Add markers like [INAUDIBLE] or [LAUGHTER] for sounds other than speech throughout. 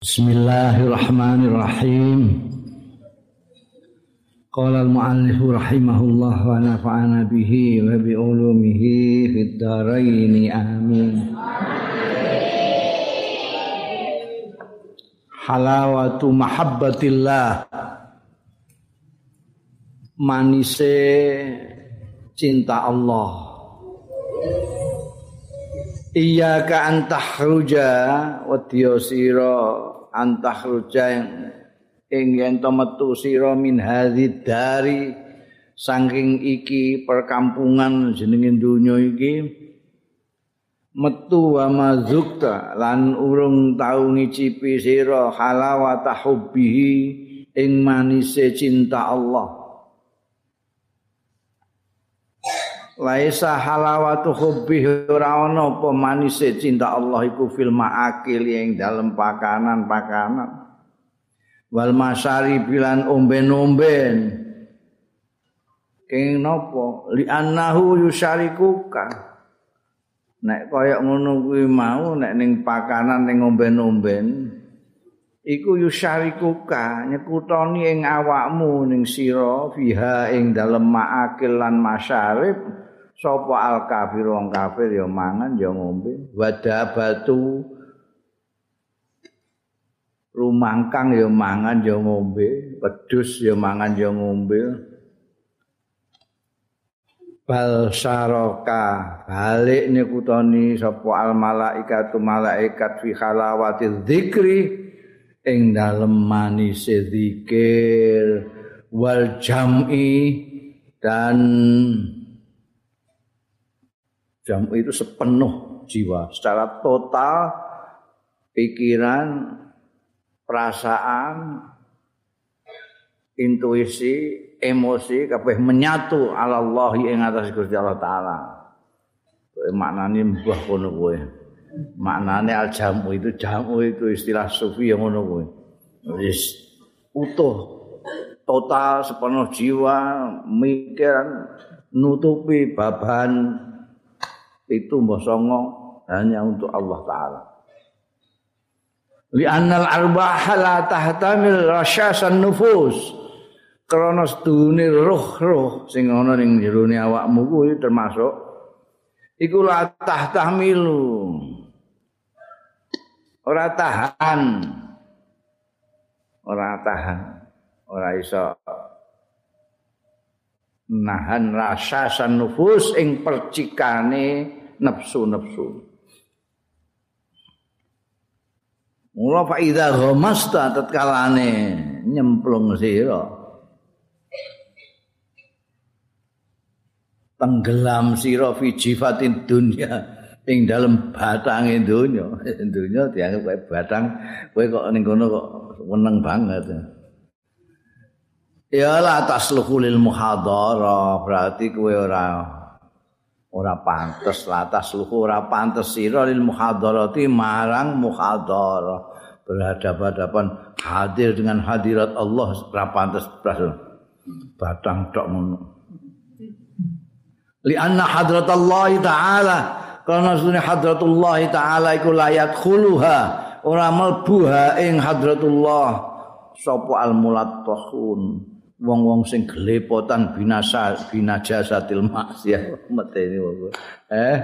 Bismillahirrahmanirrahim. Qala al-muallif rahimahullah wa nafa'ana bihi wa bi ulumihi fid dharain amin. Halawatu mahabbatillah manise cinta Allah Iyyaka antahruja wa diyasira antahruja ing yen to metu sira min dari saking iki perkampungan jenenge donya iki metu wa mazukta lan urung tau ngicipi sira halawata hubbihi ing manise cinta Allah laisa halawatu hubbi ora ana apa manise cinta Allah iku fil maakil ing dalem pakanan-pakanan. Wal masari bilan omben-omben. Keng napa li annahu yusyarikuka. Nek kaya ngono kuwi mau nek ning pakanan ning omben-omben iku yusyarikuka nyekutoni ing awakmu ning sira fiha ing dalem maakil lan masyarib sapa al kafir wong kafir ya mangan ya ngombe. Wadabatu rumangkang ya mangan ya ngombe. Pedus ya mangan ya ngombe. Bal syaraka balik nyekutoni sapa al malaikatu malaikat fi halawati dzikri. Ing dalem manise zikir wal jam'i dan jamu itu sepenuh jiwa. Secara total pikiran perasaan intuisi emosi kabeh menyatu ala Allah ing atas Gusti Allah taala. Kowe maknane mbah kono kowe. Maknane al jamu itu jamu itu istilah sufi yang ngono kowe. Wis utuh total sepenuh jiwa mikiran nutupi baban itu mbah songo hanya untuk Allah taala. Li annal arbah la tahtamil rasyasan nufus. Krana sedune roh-roh sing ana ning jero awakmu kuwi termasuk iku la tahtamilu. Ora tahan. Ora tahan. Ora iso nahan rasa nufus ing percikane nafsu-nafsu. Mula fa idza ghamasta tatkalane nyemplung sira. Tenggelam sira fi jifatin dunya ing dalem batange donya. [LAUGHS] Donya dianggap kaya batang, kowe kok ning kono kok weneng banget. Ya la tasluhu lil muhadara, berarti kowe ora ora pantes latas luhu ora pantes sira lil muhadarati marang muhadara berhadapan-hadapan hadir dengan hadirat Allah ora pantes batang tok ngono. Li anna Allah taala karena sunni hadratullah taala iku layat khuluha ora mlebu ing hadratullah sapa al mulattahun wong-wong sing gelepotan binasa binajasatil maksiat. [LAUGHS] Meteni wong eh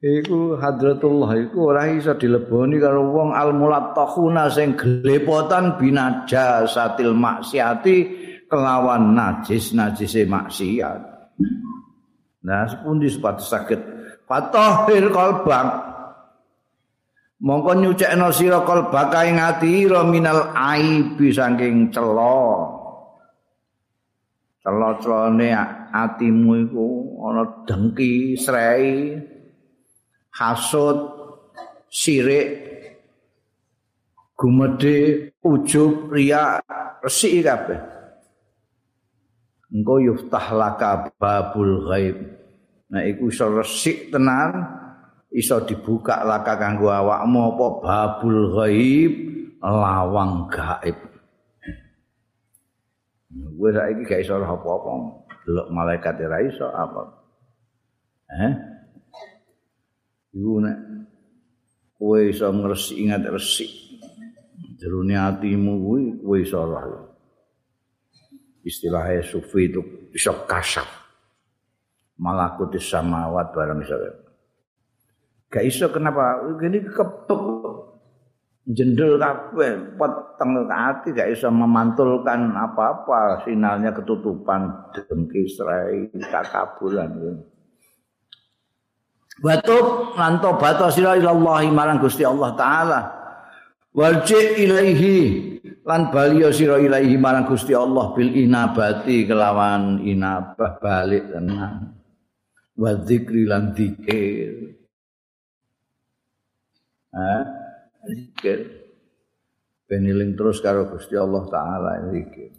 iku hadratullah iku ora iso dileboni karo wong al mulattahuna sing gelepotan binajasatil maksiati kelawan najis najise maksiat. Nah sepundi sepatu sakit fatahir kalbang mongko nyucekno sira kalbaka ing ati minal aibi saking celo celocone atimu iku ana dengki srei hasud sirik gumedhe ujub riya resik kabeh. Engko yuftah laka babul ghaib. Nah iku iso resik tenan iso dibuka laka kanggo awakmu apa babul ghaib lawang gaib Gue saiki gak iso apa-apa. Delok malaikat ora iso apa. Eh? Iku nek kowe iso ngresik ingat resik. jerone atimu kuwi kowe iso roh istilahnya sufi itu bisa kasar malakut samawat barang iso gak iso kenapa gini kepek jendel kabeh peteng ati gak iso memantulkan apa-apa sinalnya ketutupan dengki serai takabulan Batuk lan tobat sira ilallahi marang Gusti Allah taala. Warji ilaihi lan baliyo sira ilaihi marang Gusti Allah bil inabati kelawan inabah balik tenan. Wa dzikri lan dzikir. Ha? Dzikir. Beniling terus karo Gusti Allah taala dzikir.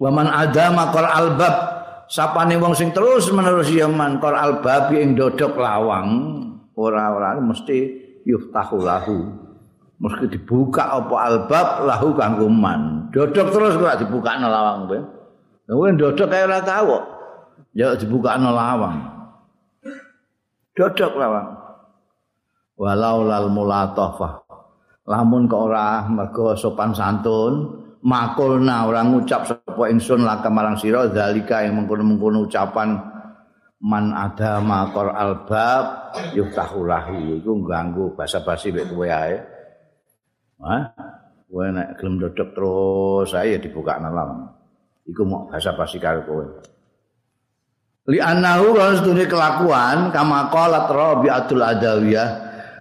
Wa man adama qal albab sapane wong sing terus menerus ya man kor albabi ing dodok lawang ora-ora mesti yuftahu lahu. Mesti dibuka apa albab lahu kanggo man. Dodok terus kok dibuka no lawang kowe kowe dodok kaya ora tau ya dibuka no lawang. Dodok lawang. Walau lal mulatafah lamun kok ora mergo sopan santun makulna orang ngucap sapa ingsun laka marang sira zalika yang mengkono-mengkono ucapan man ada makor albab yuftahu lahu iku ganggu basa-basi mek kowe ae. Ha kowe nek gelem dodok terus saya dibuka nalam. Iku mau basa-basi karo kowe. Li anahu kan sedune kelakuan kama qalat rabi'atul adawiyah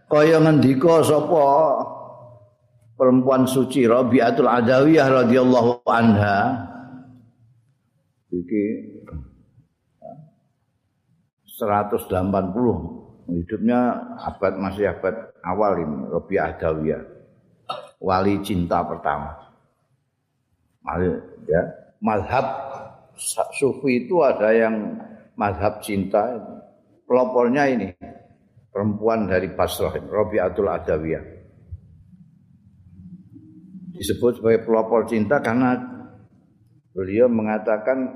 kaya ngendika sapa perempuan suci Rabi'atul Adawiyah radhiyallahu anha. Iki 180 hidupnya abad masih abad awal ini Rabi'ah Adawiyah. Wali cinta pertama. Ya. Mazhab sufi itu ada yang mazhab cinta. Pelopornya ini perempuan dari Basrah Rabi'atul Adawiyah disebut sebagai pelopor cinta karena beliau mengatakan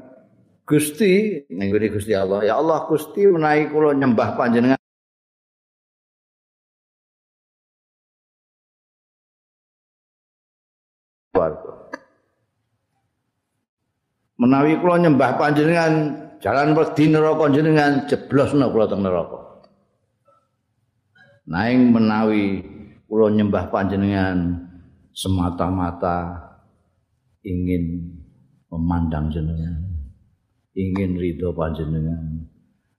Gusti nengguni Gusti Allah ya Allah Gusti menaiki kula nyembah panjenengan. Menawi kula nyembah panjenengan jalan wedi neraka jenengan jeblosna kula teng neraka. Naing menawi kula nyembah panjenengan semata-mata ingin memandang jenengan, ingin ridho panjenengan.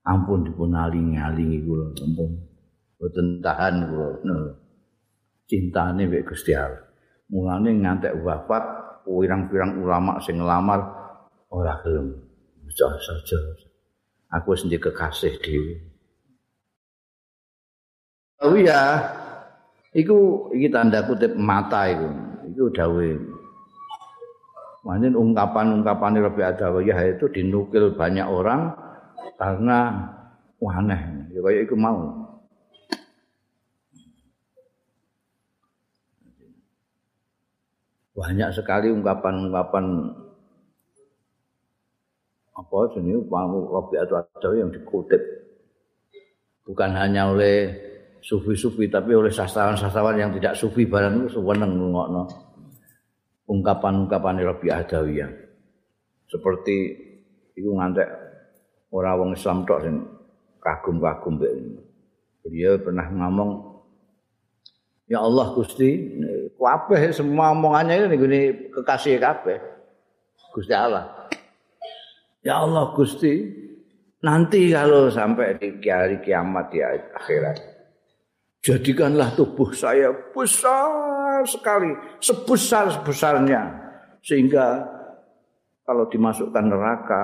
Ampun dipun alingi-alingi kula, ampun. Boten tahan kula. No. Cintane mek Gusti Allah. Mulane ngantek wafat pirang-pirang ulama sing ngelamar ora gelem. Saja saja. Aku sendiri kekasih dhewe. Oh iya, Iku iki tanda kutip mata iku. Iku dawuh. Manen ungkapan-ungkapan Rabi Adawiyah itu dinukil banyak orang karena aneh. Ya kaya iku mau. Banyak sekali ungkapan-ungkapan apa jenis Rabi Adawiyah yang dikutip. Bukan hanya oleh sufi-sufi tapi oleh sastrawan-sastrawan yang tidak sufi barang itu seneng ngokno ungkapan-ungkapan Rabi Adawiyah seperti itu ngantek orang wong Islam tok sing kagum-kagum Beliau pernah ngomong Ya Allah Gusti, kabeh semua omongannya ini gini kekasih kabeh. Gusti Allah. Ya Allah Gusti, nanti kalau sampai di hari kiamat di akhirat jadikanlah tubuh saya besar sekali, sebesar-sebesarnya. Sehingga kalau dimasukkan neraka,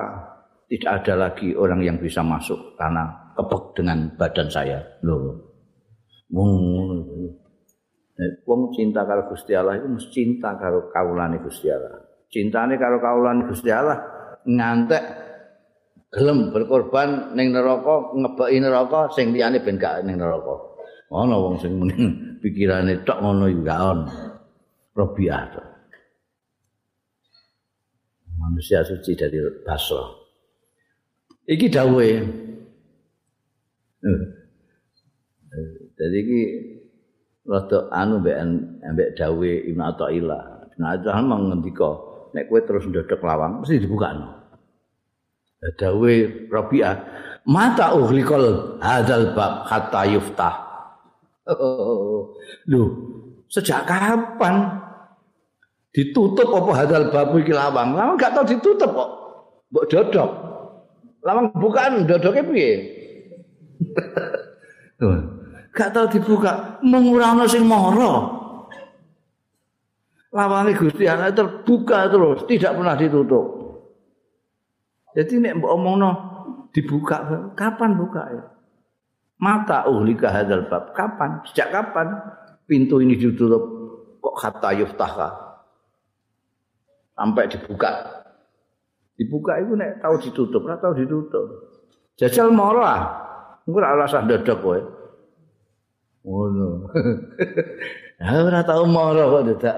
tidak ada lagi orang yang bisa masuk karena kepek dengan badan saya. Loh. Wong cinta karo Gusti Allah itu mesti cinta karo kaulane Gusti Allah. Cintane karo kaulane Gusti Allah ngantek gelem berkorban ning neraka, ngebeki neraka sing liyane ben gak ning neraka. Ana wong sing mending pikirane tok ngono ono Rabiah manusia suci dari Basra iki dawuhe jadi iki rada anu mbek mbek dawe Ibnu Athaillah. Ibnu Athaillah mengendika nek kowe terus ndodok lawang mesti dibukakno. Dawe Rabi'ah mata uhlikal hadzal bab hatta yuftah. Oh, [LAUGHS] Loh, sejak kapan ditutup apa hadzal bab iki lawang? Lawang gak tau ditutup kok. Mbok dodok. Lawang bukaan dodoknya piye? [LAUGHS] gak tau dibuka mengurangno sing mara lawange Gusti Allah terbuka terus tidak pernah ditutup jadi nek mbok omongno dibuka kapan buka ya mata uhlika hadzal bab. Kapan? Sejak kapan? Pintu ini ditutup. Kok kata yuftaka sampai dibuka. Dibuka itu nek tahu ditutup ora tahu ditutup. Jajal marah engko ora alasan dodok kowe. Ngono. [LAUGHS] Ha ora tau mara kok dadak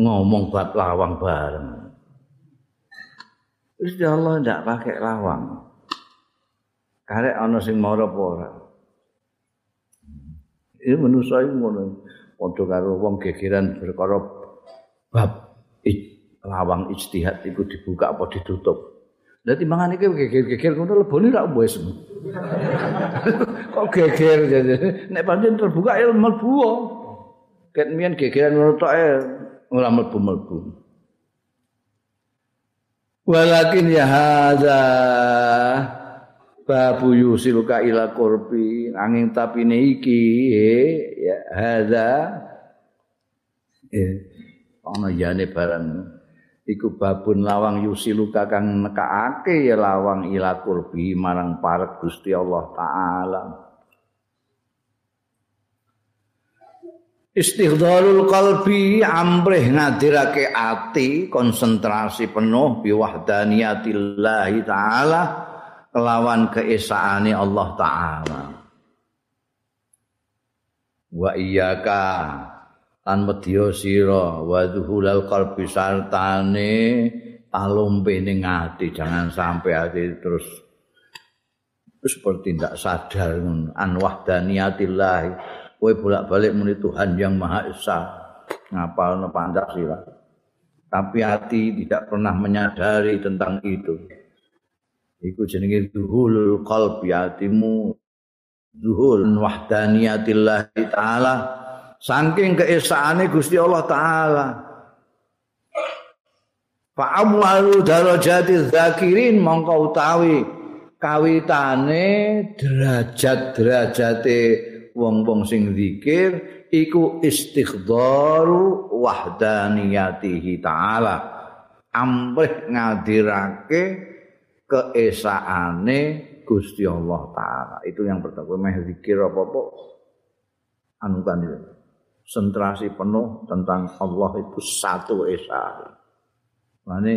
ngomong bab lawang bareng. Wis Allah ndak pakai lawang. Karek ana sing mara apa ora ini manusia itu ngono padha karo wong gegeran perkara bab lawang ijtihad itu dibuka apa ditutup Lah timbangan iki geger-geger ngono lebone ra wis. [LAUGHS] Kok geger nek pancen terbuka ya mlebu. Ket mian gegeran ngono tok ora mlebu-mlebu. Walakin ya hadza babu yusiluka ila qurbi angin tapine iki ya hadza. Eh ana yane barang iku babun lawang yusiluka kang nekaake ya lawang ila kurbi marang parek Gusti Allah taala. Istighdalul qalbi amrih ngadirake ati konsentrasi penuh bi wahdaniyatillah taala kelawan keesaane Allah taala. Wa iyyaka lan medya sira wa dhuhulal qalbi sartane alumpe ning ati jangan sampai ati terus seperti tidak sadar an wahdaniyatillah kowe bolak-balik muni Tuhan yang Maha Esa. Ngapalno Pancasila tapi hati tidak pernah menyadari tentang itu iku jenenge dhuhulul qalbi atimu dhuhul wahdaniyatillah taala. Saking keesaane Gusti Allah taala. Fa amwalu darajati zakirin mongko utawi kawitane derajat-derajate wong-wong sing zikir iku istighdharu wahdaniyatihi taala. Amrih ngadirake keesaane Gusti Allah taala. Itu yang pertama. Meh zikir apa-apa anu kan itu konsentrasi penuh tentang Allah itu satu esa. Mane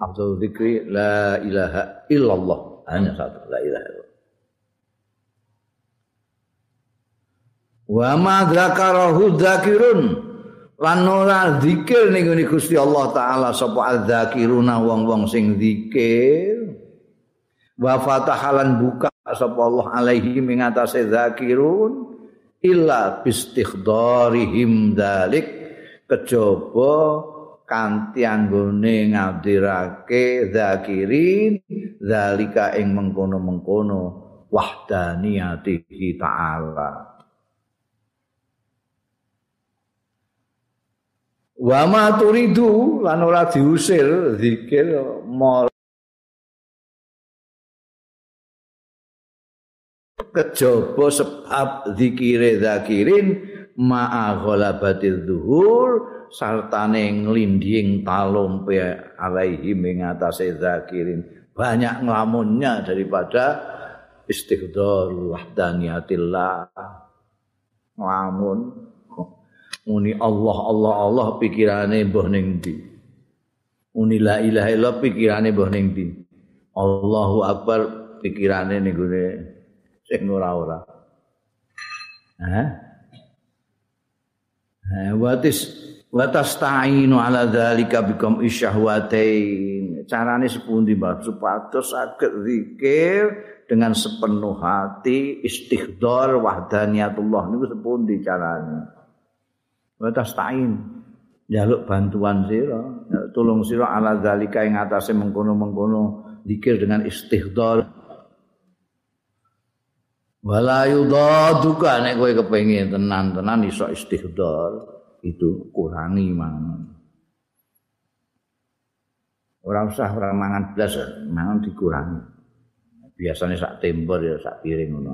Abdul Zikri la ilaha illallah. Hanya satu la ilaha illallah. Wa ma dzakarahu dzakirun. Lan ora zikir ning Gusti Allah taala sapa adzakiruna wong-wong sing zikir wa fatahalan buka sapa Allah alaihi ing atase zakirun illa bistighdharihim dalik. Kejaba kanthi anggone ngadirake zakirin zalika ing mengkono-mengkono wahdaniyatihi ta'ala. Wa ma turidu lan ora diusir zikir kejaba sebab zikire zakirin ma'a ghalabatil zuhur sartane nglinding talumpe alaihi ing atase zakirin. Banyak nglamunnya daripada istighdar wahdaniyatillah. Nglamun. Muni Allah Allah Allah pikirane mbah ning ndi? Muni la ilaha illallah pikirane mbah ning ndi? Allahu akbar pikirane ning gone sing ora-ora. Hah? Ha, watis watas ta'inu ala dzalika bikum isyahwatain. Carane sepundi, Mbah? Supados saged zikir dengan sepenuh hati istighdar wahdaniyatullah niku sepundi carane? wa tastain jaluk bantuan sira tulung sira ala zalika ing atase mengkono-mengkono zikir dengan istighdar wala yudaduka nek kowe kepengin tenan-tenan iso istighdar itu kurangi mangan ora usah ora mangan blas mangan dikurangi. Biasanya sak tembor ya sak piring ngono.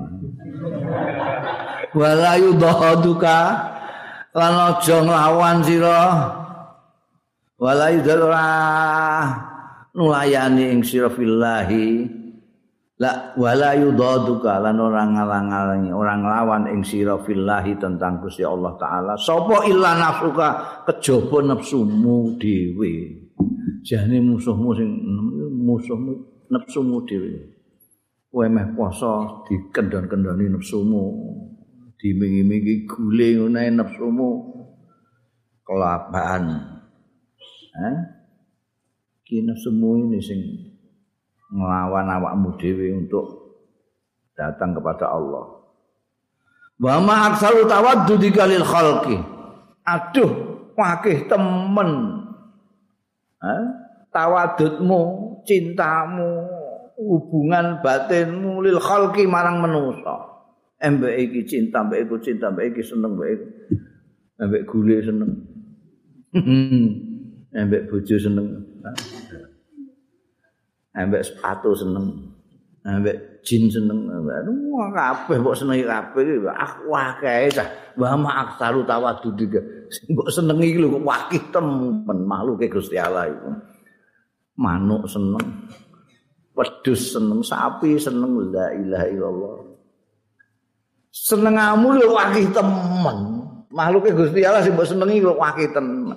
Wala yudaduka lan aja nglawan sira. Wala yudhara nulayani ing sira fillahi la wala yudaduka lan orang ngalang-alangi orang nglawan ing sira fillahi tentang Gusti Allah taala sapa illa nafsuka kejaba nafsumu dhewe jane musuhmu sing musuhmu nafsumu dhewe kowe meh poso dikendon-kendoni nafsumu dimingi-mingi guling ngono nafsumu kelapaan. Eh? Ki nafsumu ini sing nglawan awakmu dhewe untuk datang kepada Allah. Wa ma aksaru tawaddu dikalil khalqi. Aduh, wakih temen. Eh? Tawadudmu, cintamu, hubungan batinmu lil khalqi marang manusa. mbek iki cinta mbek iku cinta mbek iki seneng mbek iku mbek gule seneng [LAUGHS] mbek bojo seneng mbek sepatu seneng. Mbek jin seneng. Wah kabeh mbok senengi kabeh ah wah kae cah. Wa ma aksaru tawadud iki mbok senengi iki lho kok wakih temen makhluke Gusti Allah iku. Manuk seneng. Wedhus seneng. Sapi seneng. La ilaha illallah. Senengamu lho wakih temen. Makhluke Gusti Allah sing mbok senengi lho wakih temen.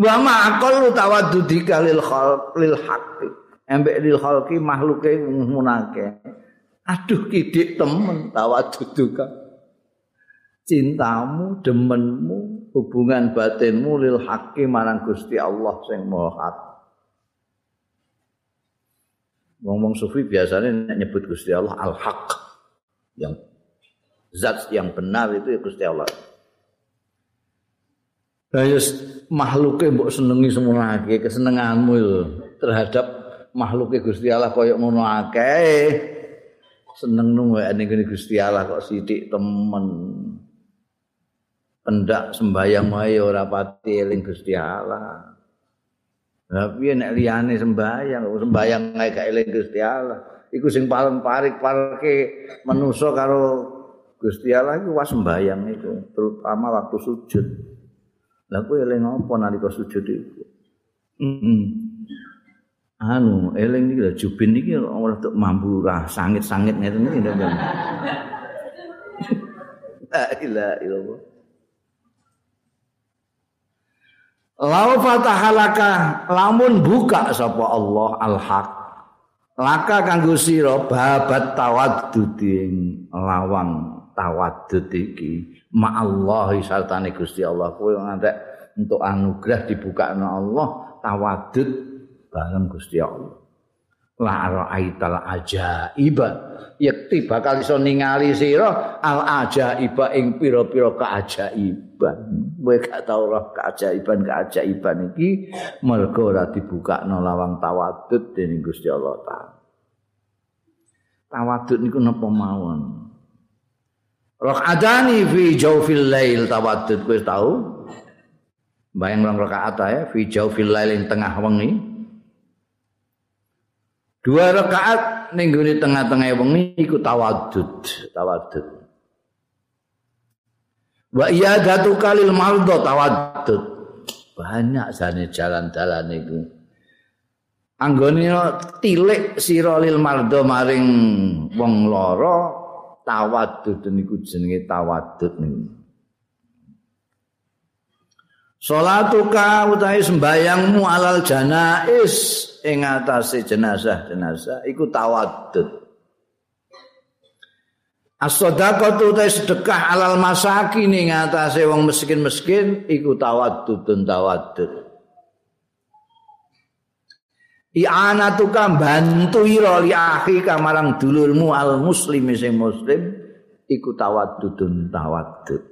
Wa ma aqallu tawaddudika lil khalq lil haqqi. Embek lil khalqi makhluke munake. Aduh kidik temen tawadduduka. Cintamu, demenmu, hubungan batinmu lil haqqi marang Gusti Allah sing Maha Hak. Ngomong sufi biasanya nyebut Gusti Allah al-haq yang zat yang benar itu ya Gusti Allah. Ayo makhluke mbok senengi semua akeh kesenenganmu itu terhadap makhluke Gusti Allah koyo ngono akeh. Seneng nunggu ning Gusti Allah kok sithik temen. Pendak sembayang wae ora pati eling Gusti Allah. Tapi nek liyane sembayang, sembayang gak eling Gusti Allah. Iku sing paling parik parke manusa karo Gusti Allah iku was sembayang itu, terutama waktu sujud. Lah kowe eling apa nalika sujud iku? Heeh. Anu, eling iki lho jubin iki ora tok mambu ra sangit-sangit ngeten iki lho. [LAUGHS] La ilaha illallah. Lau fatahalaka lamun buka sapa Allah al-haq. Laka kanggo sira babat tawadduding lawang tawadud iki ma'allahi sartane Gusti Allah kowe ngantek untuk anugerah dibukakno Allah tawadud bareng Gusti Allah la ra'aital ajaiba yakti bakal iso ningali sira al ajaiba ing pira-pira keajaiban kowe gak tau roh keajaiban keajaiban iki mergo ora dibukakno lawang tawadud dening Gusti Allah taala tawadud niku napa mawon Rakaatani fi jawfil lail tawaddud kowe tahu? Bayang rong rakaat ya fi jawfil lail ing tengah wengi. Dua rakaat ning gone tengah-tengah wengi iku tawaddud, tawaddud. Wa iyadatu kalil mardha tawaddud. Banyak jane jalan-jalan iku. Anggone tilik sira lil mardha maring wong lara tawadud niku jenenge tawadud niku Salatuka utahe sembayangmu alal janais. Ing atase jenazah-jenazah iku tawadud. As-sadaqatu utahe sedekah alal masakin. Ing atase wong miskin-miskin iku tawaddudun tawaddud i'anatuka bantu ira li akhi kamarang dulurmu al muslim sing muslim iku tawaddudun tawaddud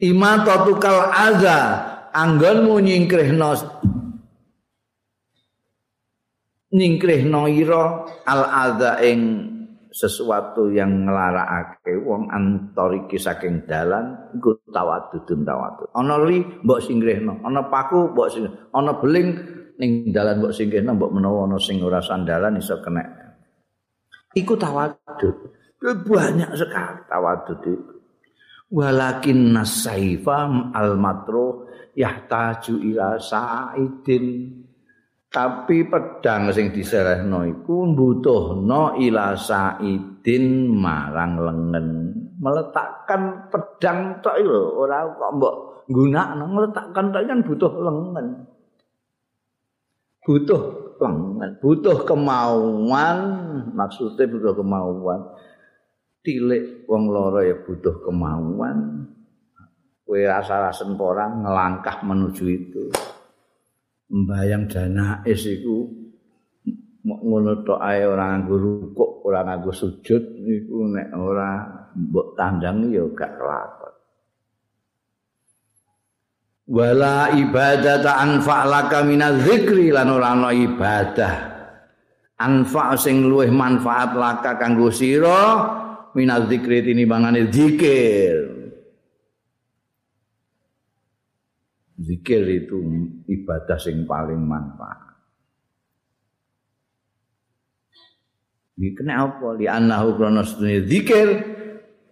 imatatukal adza anggonmu nyingkrihno nyingkrihno ira al adza ing sesuatu yang nglarakake wong antariki saking dalan iku tawadudun tawadud. Ana li mbok singkrihno ana paku mbok sing ana beling ning dalan mbok singkrihno mbok menawa ana sing ora sandalan iso kena iku tawadud. Banyak sekali tawadud. itu walakin nasaifa al matruh yahtaju ila sa'idin. Tapi pedang sing diserehno iku mbutuhno ila sa'idin marang lengen. Meletakkan pedang tok lho ora kok mbok gunakno meletakkan tok kan butuh lengen. Butuh lengen butuh kemauan maksudnya butuh kemauan tilik wong loro ya butuh kemauan. Kowe rasa-rasen porang ngelangkah menuju itu. Mbayang dana iku ngono tok ae ora nganggo rukuk ora nganggo sujud iku nek ora mbok tandang ya gak kelakon. Wala ibadata anfa laka minaz zikri lan ora ana ibadah. Anfa sing luwih manfaat laka kanggo sira minal zikri tinimbangane zikir. Zikir itu ibadah sing paling manfaat. Iki kena apa? Li annahu krana zikir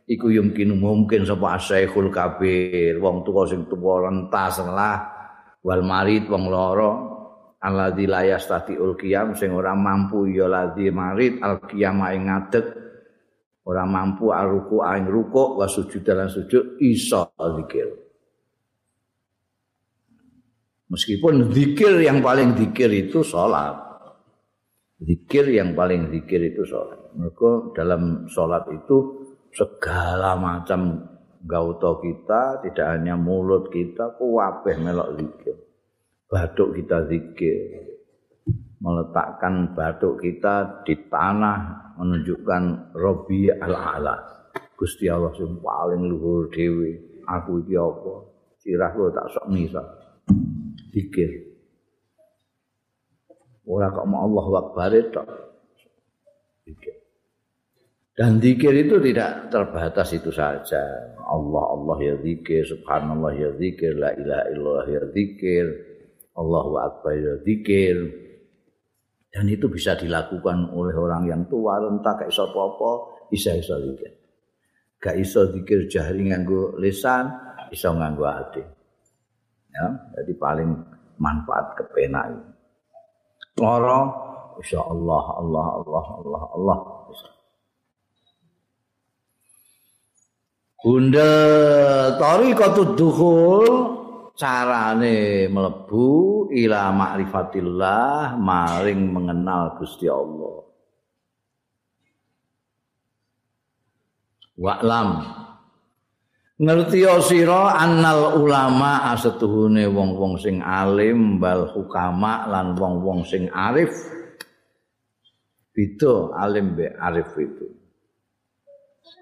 iku yumkin mungkin sapa asaikhul kabir, wong tuwa sing tuwa rentas lah wal marid wong loro alladzi la yastati'ul qiyam sing ora mampu ya ladzi marid al qiyam ing ngadeg ora mampu aruku aing rukuk wa sujud dalam sujud iso zikir. Meskipun zikir yang paling zikir itu sholat. Zikir yang paling zikir itu sholat. Mereka dalam sholat itu segala macam gauto kita, tidak hanya mulut kita, kuwabeh melok zikir. Batuk kita zikir. Meletakkan batuk kita di tanah menunjukkan Robi al-Ala. Gusti Allah sing paling luhur dhewe. Aku iki apa? Sirah lo tak sok misal. Zikir. Ora kok mau Allah Akbar itu. Zikir. Dan zikir itu tidak terbatas itu saja. Allah Allah ya zikir, subhanallah ya zikir, la ilaha illallah ya zikir, Allahu akbar ya zikir. Dan itu bisa dilakukan oleh orang yang tua, renta, gak iso apa-apa, bisa iso zikir. Gak iso zikir jahri nganggo lisan, iso nganggo hati. Ya, jadi paling manfaat kepenak ini. Loro, insya Allah, Allah, Allah, Allah. Bunda tariqatud dukhul carane mlebu ila ma'rifatillah maring mengenal Gusti Allah. Wa'lam. Ngerti sira annal ulama asetuhune wong-wong sing alim bal hukama lan wong-wong sing arif. Itu alim be arif itu.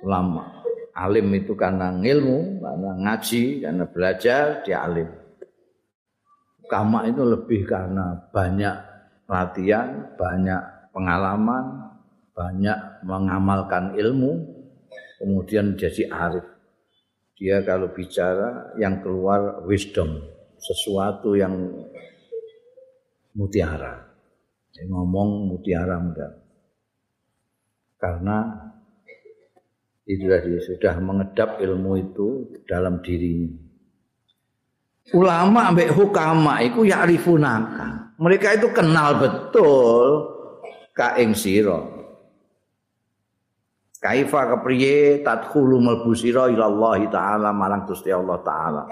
Ulama alim itu karena ilmu, karena ngaji, karena belajar, dia alim. Kama itu lebih karena banyak latihan, banyak pengalaman, banyak mengamalkan ilmu, kemudian jadi arif. Dia kalau bicara yang keluar wisdom, sesuatu yang mutiara. Dia ngomong mutiara muda. Karena itu tadi sudah mengedap ilmu itu dalam dirinya. Ulama ambek hukama itu ya. Mereka itu kenal betul kaing siro. Kaifa kepriye tadkhulu malbu sira ila Allah taala marang Gusti Allah taala.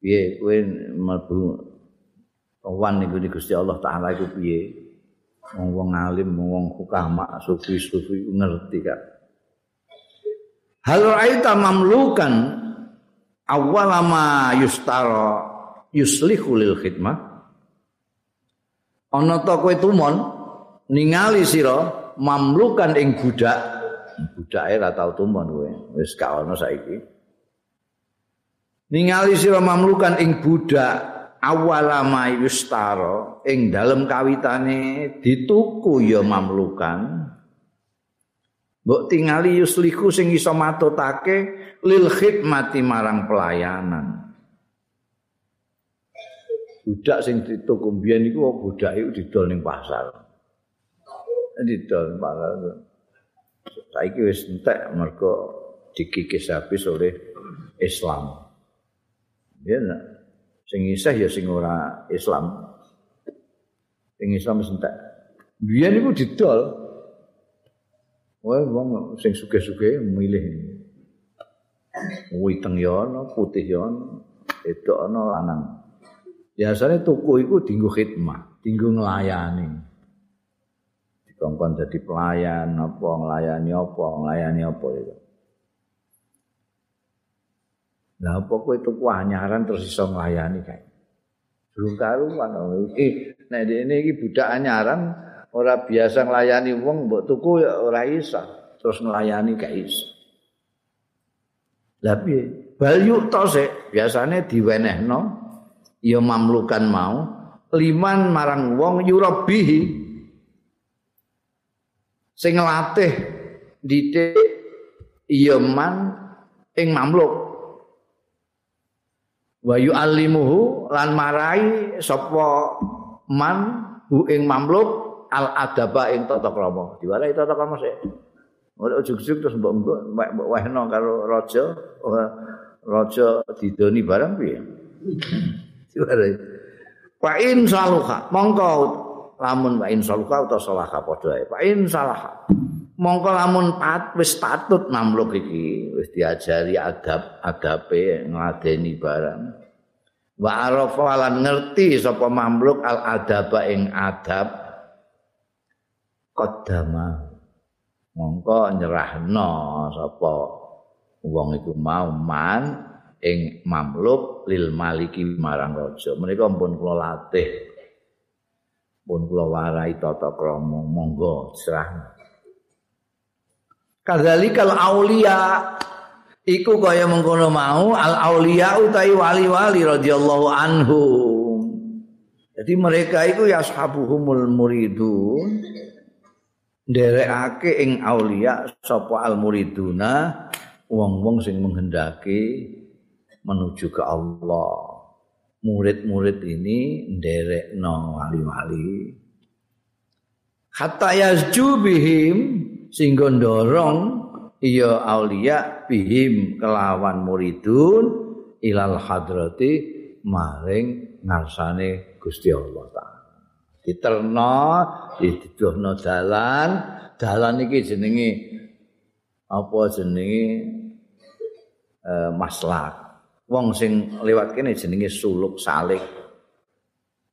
Piye kowe mlebu wan niku Gusti Allah taala iku piye? Wong wong alim wong hukama sufi sufi ngerti kan hal raita mamlukan awal ma yustara yuslihu lil khidmah. Ana ta kowe tumon ningali sira mamlukan ing budak. Budake ora tau tumon kowe wis gak ana saiki. Ningali sira mamlukan ing budak awalama yustara ing dalem kawitane dituku ya mamlukan. Mbok tingali yusliku sing iso matutake lil khidmati marang pelayanan. Budak sing dituku mbiyen iku budak iku didol ning pasar. Didol ning pasar. Saiki wis entek mergo dikikis habis oleh Islam. Ya sing isih ya sing ora Islam. Sing Islam wis entek. Biyen iku didol. Wah, wong sing suge-suge milih. Witeng ya ana, putih ana, edok ana lanang. Biasane tuku iku dinggo khidmah, dinggo nglayani. kongkon jadi pelayan apa nglayani apa nglayani apa itu Lah apa kowe tuku anyaran terus iso nglayani kae. Durung karuan iki nek dene iki budak anyaran ora biasa nglayani wong mbok tuku ya ora iso terus nglayani kae iso. Lah piye? Bal yuk to sik biasane diwenehno ya mamlukan mau liman marang wong yurabihi sing nglatih didik yaman ing mamluk wa yu'allimuhu lan marai sapa man hu ing mamluk al adaba ing tata krama diwarai tata krama sik ora ujug-ujug terus mbok mbok wehno karo raja raja didoni barang piye diwarai Wa in saluha mongko lamun wa insaluka utawa salah padha ae. Pak insalah. Mongko lamun pat wis patut mamluk iki wis diajari adab adabe ngladeni barang. Wa arafa ngerti sapa mamluk al adaba ing adab qaddama. Mongko nyerahno sapa wong iku mau man ing mamluk lil maliki marang raja. Menika pun kula latih pun kula warai tata krama monggo serah kadzalikal aulia iku kaya mengkono mau al aulia utai wali-wali radhiyallahu anhu. Jadi mereka itu ya sahabuhumul muridun. Nderekake ing aulia sapa al muriduna wong-wong sing menghendaki menuju ke Allah. Murid-murid ini nderekno wali-wali. Hatta yazju bihim sehingga dorong iya aulia bihim kelawan muridun ilal hadrati maring ngarsane Gusti Allah taala. Diterno diduduhno dalan. Dalan iki jenenge apa jenenge? Eh, maslak. Wong sing lewat kene jenenge suluk salik.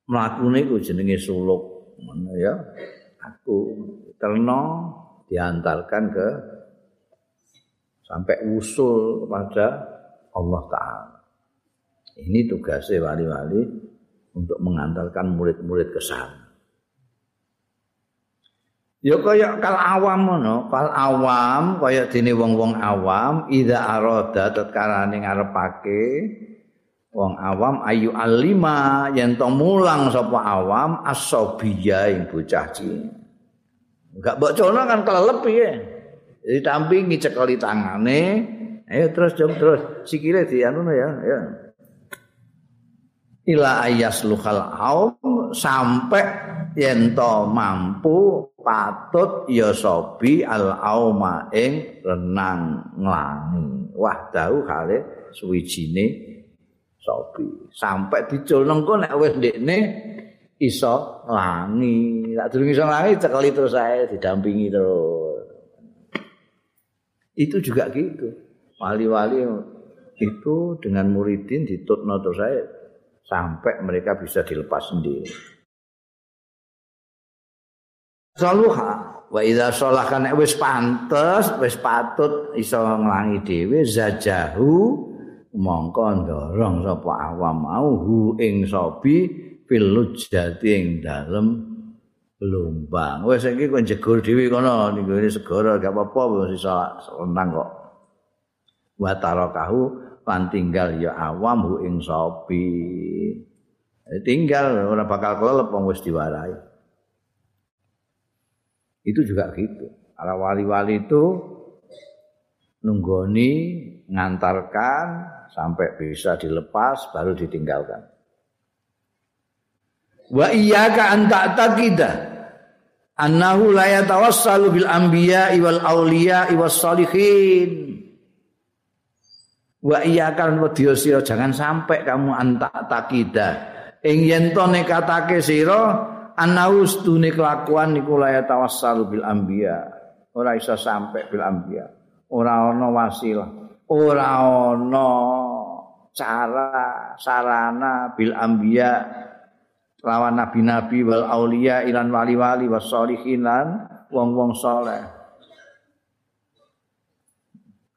Mlakune iku jenenge suluk. Ngono ya. Aku terno diantarkan ke sampai usul kepada Allah taala ini tugasnya wali-wali untuk mengantarkan murid-murid ke sana Ya kaya kal awam ngono, kal awam kaya dene wong-wong awam idza arada tatkala ning ngarepake wong awam ayu alima yen to mulang sapa awam asobiya ing bocah cilik. Enggak bocono kan kelelep piye. Jadi tampingi cekali tangane, ayo terus jom terus sikile di anu ya, ya. Ila ayas luhal aum sampai yen to mampu patut ya sobi al auma ing renang nglangi wah dawuh kale suwijine sobi sampai dicul nengko nek wis ndekne iso nglangi nek durung iso nglangi cekeli terus saya didampingi terus. Itu juga gitu. Wali-wali itu dengan muridin ditutno terus saya sampai mereka bisa dilepas sendiri. Saluha wa idza salaha nek wis pantes wis patut iso nglangi dhewe zajahu mongko ndorong sapa awam mau hu ing sobi fil lujati ing dalem Lumbang. Wes iki kowe jegur dhewe kono ning ngene segara gak apa-apa wis iso kok. Wa tarakahu lan tinggal ya awam hu ing sopi. Tinggal ora bakal kelelep wong wis diwarai. Itu juga gitu. Para wali-wali itu nunggoni ngantarkan sampai bisa dilepas baru ditinggalkan. Wa iyyaka an ta'taqida annahu la yatawassalu bil anbiya wal auliya was salihin. Wa iyyaka wedya sira jangan sampai kamu an ta'taqida. Ing yen to nekatake sira annahu stune kelakuan niku la yatawassalu bil anbiya. Ora iso sampai bil anbiya. Ora ana wasilah. Ora ana cara sarana bil anbiya lawan nabi-nabi wal aulia ilan wali-wali was sholihin lan wong-wong saleh.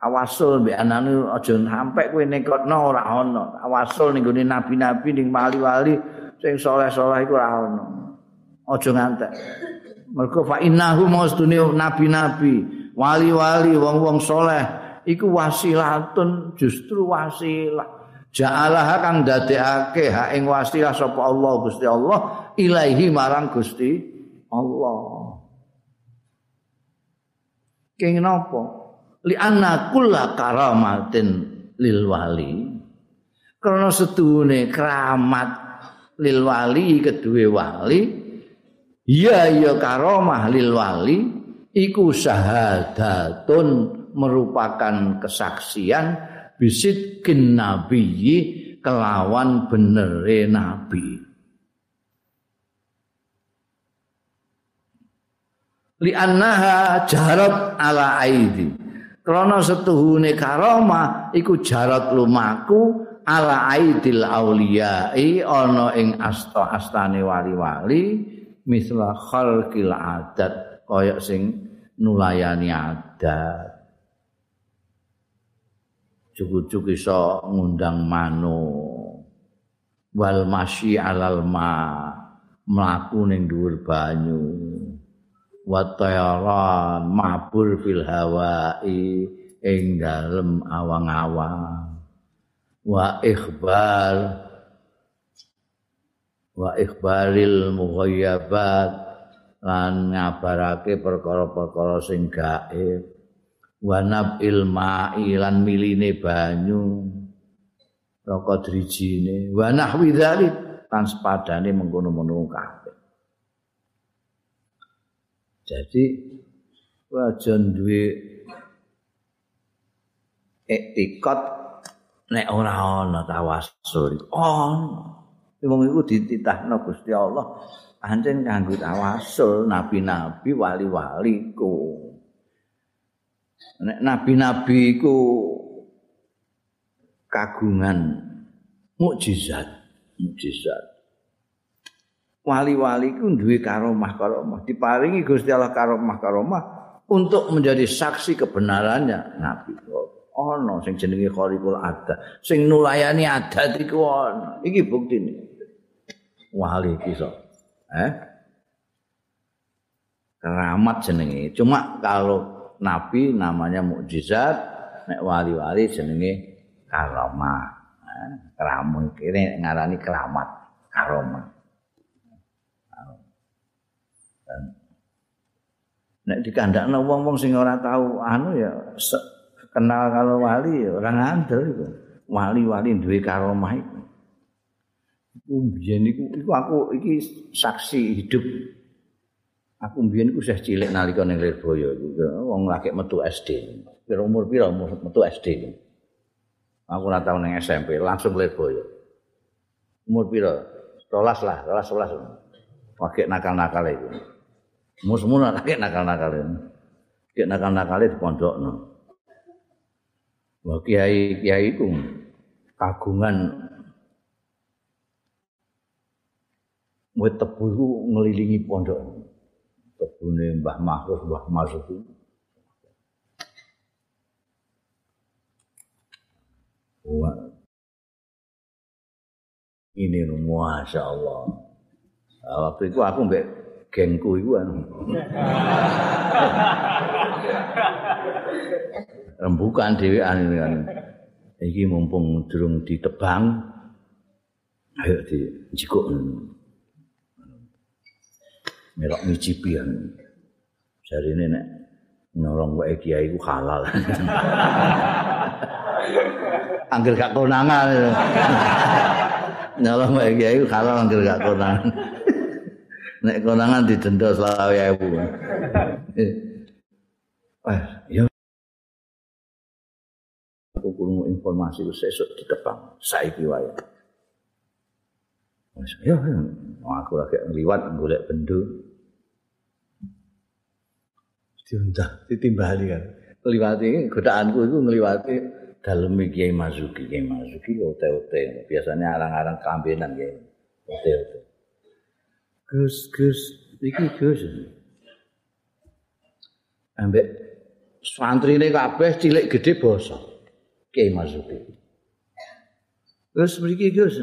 Awasul mbek anane aja sampe kowe nekotno ora ana. Awasul ning gone nabi-nabi ning wali-wali sing saleh-saleh iku ora ana. Aja ngantek. Mergo fa innahu mustuni nabi-nabi, wali-wali wong-wong saleh iku wasilatun justru wasilah. Ja'alaha kang dadekake hak ing wasilah sapa Allah Gusti Allah ilaahi marang Gusti Allah. Kenging napa? Li anna kulla karamatin lil wali. Karena sedune keramat lil wali kedue wali ya ya karamah lil wali iku syahadatun merupakan kesaksian bisidkin nabiyyi kelawan benere nabi. Li annaha jarat ala aidi. Krana setuhune karomah iku jarat lumaku ala aidil auliyai ana ing asta astane wali-wali misla khalqil adat kaya sing nulayani adat cukup-cukup iso ngundang mano wal masyi alal ma mlaku ning dhuwur banyu. Wa tayaran mabur fil hawai ing dalem awang-awang. Wa ikhbar wa ikhbaril mughayyabat lan ngabarake perkara-perkara sing gaib wanab ilma'i lan miline banyu. Roko drijine. Wa nahwi dzalik. Tan sepadane mengkono-mono kabeh. Jadi wajan duwe etikot nek ora ana tawasul oh wong iku dititahno Gusti Allah. Pancen kanggo tawasul nabi-nabi wali-wali ku nabi-nabi iku kagungan mukjizat, mukjizat. Wali-wali ku duwe karomah-karomah, diparingi Gusti Allah karomah-karomah untuk menjadi saksi kebenarannya nabi. Ono sing jenenge Khariqul Adat, sing nulayani adat iku ono. Iki buktine. Wali iki Eh? Keramat jenenge. Cuma kalau nabi namanya mukjizat nek wali-wali jenenge karomah eh, keramun kene ngarani keramat karomah nek dikandakno wong-wong sing ora tahu anu ya kenal kalau wali ya ora ngandel iku. Wali-wali duwe karomah iku. Iku biyen iku aku iki saksi hidup Aku mbiyen ku isih cilik nalika ning Lirboyo iku wong lagi metu SD. Pira umur pira umur metu SD. Aku ora tau ning SMP, langsung Lirboyo. Umur pira? 12 lah, 12 11. Pakai nakal-nakal itu. Mus-mus [LAUGHS] lagi nakal-nakal itu. Kayak nakal-nakal di pondokno. Wah kiai kiai itu kagungan Wet tebu itu ngelilingi pondok. Kebune Mbah Mahfuz Mbah Masuk Wah. Ini masya Allah. Waktu itu aku mbak gengku iku anu. [LAUGHS] Rembukan dhewean kan. Iki mumpung durung ditebang ayo di melok ngicipi kan. Jari nek nolong wae kiai ku halal. [LAUGHS] Angger gak konangan. Nolong wae kiai ku halal angger gak konangan. [LAUGHS] Nek konangan didenda selawe ewu. [LAUGHS] Eh, ya. Aku kurung informasi ku sesuk ditebang saiki wae. Wis ya, aku lagi ngliwat golek bendu. Diundah ditimbali kan. Ngliwati godaanku iku ngliwati. Dalem Kiai Masuki Kiai Masuki ote-ote. Biasanya arang-arang kambenan Kiai. Ote-ote. Gus Gus iki Gus. Ambek santrine kabeh cilik gede basa Kiai Masuki Gus mriki Gus.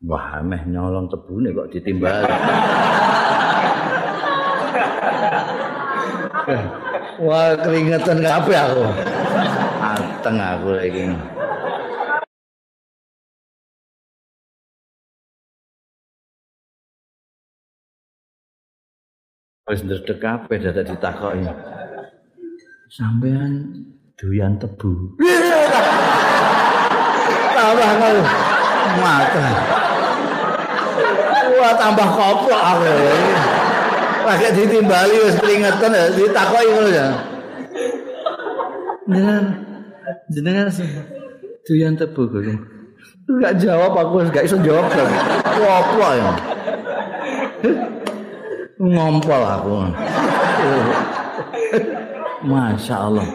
Wah, meh nyolong tebune kok ditimbali. [LAUGHS] [LAUGHS] Wah, keringetan kabeh aku. Ateng aku iki. Wis ndredeg kabeh dadak ditakoki. Sampean doyan tebu. Tambah kali. Mata. Wah, tambah koplok aku. Lagi ditimbali wis keringetan ditakoki ngono ya. Jenengan jenengan doyan tebu kok. Enggak jawab aku enggak iso jawab. Apa ya? Ngompol aku. Masya Allah.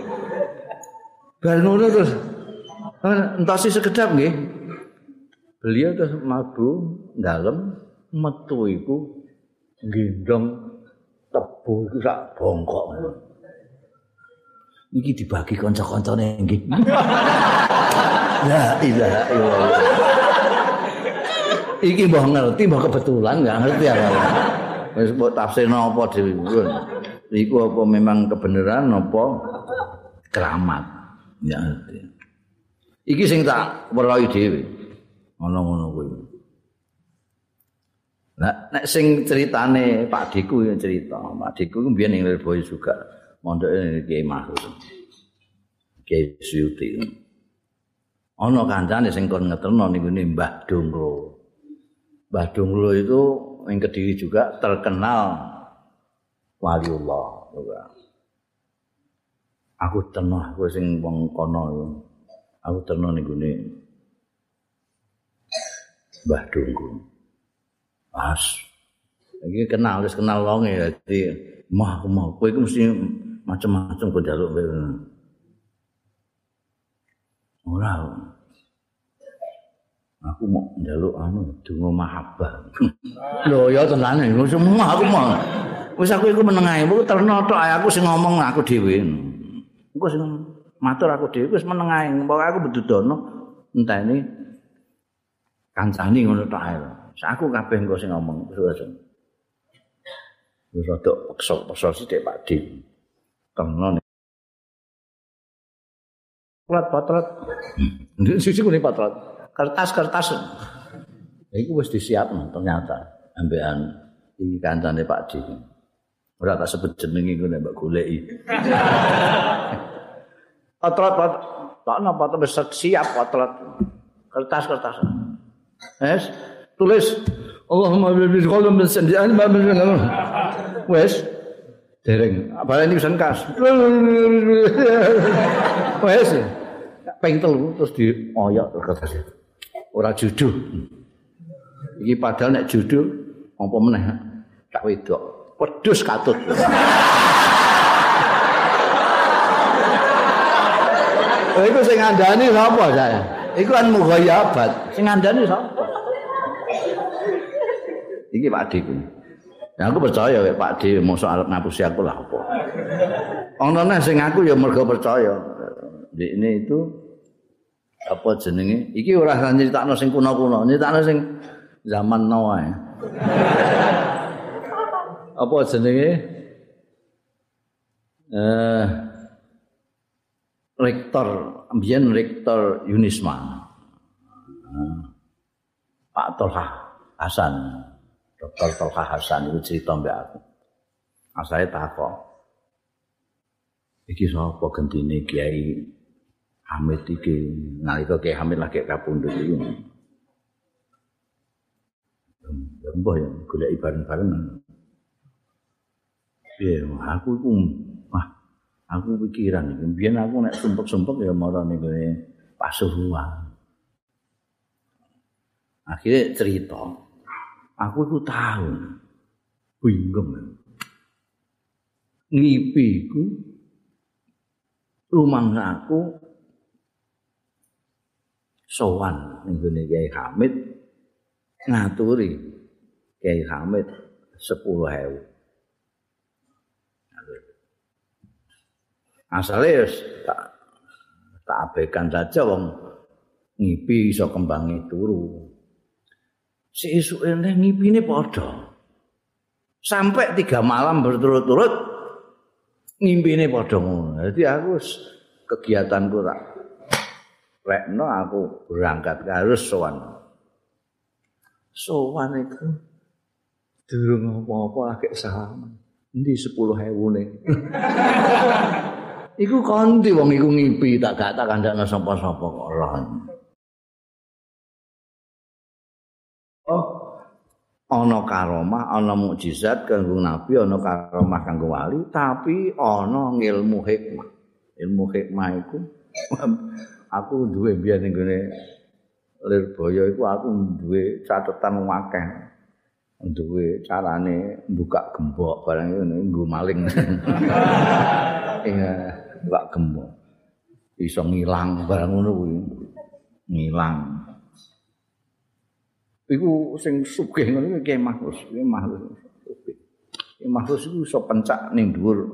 Bar ngono terus entah sih sekedap nggih. Beliau terus mabu dalam metu iku gendong tebu iku sak bongkok. Iki dibagi kanca-kancane nggih. [LAUGHS] La ilaha illallah. Iki mbah ngerti mbah kebetulan enggak ngerti apa. Wis mbok tafsirno apa dhewe. Iku apa memang kebenaran apa keramat. Ya ngerti. Iki sing tak weruhi dhewe. Ngono-ngono kuwi. Nah, nek sing ceritane Pak Diku yang cerita, Pak Diku ku mbiyen ning Lirboyo juga mondok ning Kiai Mahfud. Kiai Suyuti. Ana kancane sing kon ngeterno ngene Mbah Dongro. Mbah Dongro itu ning Kediri juga terkenal waliullah juga. Aku terno aku sing wong kono Aku ning ngene Mbah Dongro. Pas. Iki kenal wis kenal wong ya dadi mah aku mau kowe iku mesti macam-macam kok njaluk kowe. Ora. Aku mau njaluk anu donga mahabbah. [LAUGHS] Lho ya tenane semua aku mau. Wis aku iku meneng ae, aku terno tok aku sing ngomong aku dhewe. Engko sing matur aku dhewe wis meneng ae, pokoke aku bedudono enteni kancani ngono tok ae. Aku kabeh engko sing ngomong terus. Wis rada peksa-peksa sithik Pak Di. Tenan. Plat patrat. Ndek sisi kene patrat. Kertas-kertas. Iku wis disiapno ternyata ambekan iki kancane Pak Di. Ora tak sebut jenenge ngene mbak goleki. Patrat patrat. Tak napa wis siap patrat. Kertas-kertas. Es, tulis. Allahumma bi qalbin min sandian ma min wes. Dereng. Apa ini bisa kas wes. Peng telu terus di oyok kertas ora judu iki padahal nek judu apa meneh? Tak wedok. Pedus katut. Iku sing ngandani sapa saya? Iku kan mughayabat. Sing ngandani sapa? Iki Pak Dik. Ya aku percaya ya Pak Dik mosok arep ngapusi aku lah apa. Ono neh sing aku ya mergo percaya. Di ini itu apa jenenge? Iki ora nyeritakno sing kuno-kuno, nyeritakno sing zaman now ae. apa jenenge eh rektor ambian rektor Yunisma Pak Tolha Hasan Dr. Tolha Hasan itu cerita mbak aku saya takut iki sapa gentine Kiai Hamid iki nalika Kiai Hamid lagi kapundhut iki Mbah ya golek bareng-bareng. Piye aku iku wah aku pikiran iki biyen aku nek sumpek-sumpek ya marane kene Pasuruan. Akhirnya cerita, aku itu tahu, bingung. Ngipi ku, rumah aku, sowan, ini Kiai Hamid, ngaturi Kiai Hamid sepuluh hewu. Asalnya tak, tak abaikan saja wong ngipi iso kembangi turu. Sesuk ini ngipine padha. Sampai tiga malam berturut-turut ngimpine padha ngono. Jadi aku kegiatanku tak rekno aku berangkat harus sowan. Sowan itu durung apa-apa lagi salaman. Endi 10.000 ne. [LAUGHS] iku kanthi wong iku ngipi tak gak tak kandhane sapa-sapa kok ana karomah, ana mukjizat kanggo nabi, ana karomah kanggo wali, tapi ana ilmu hikmah. Ilmu hikmah iku [LAUGHS] aku duwe biyen ning gone Lirboyo iku aku duwe catetan akeh. Duwe carane buka gembok barang ngene nggo maling. [LAUGHS] Iya, buka gembok. Iso ngilang barang ngono kuwi. Ngilang. Iku sing sugih ngono iki Mahfuz, iki Mahfuz. Iki Mahfuz iku iso pencak ning dhuwur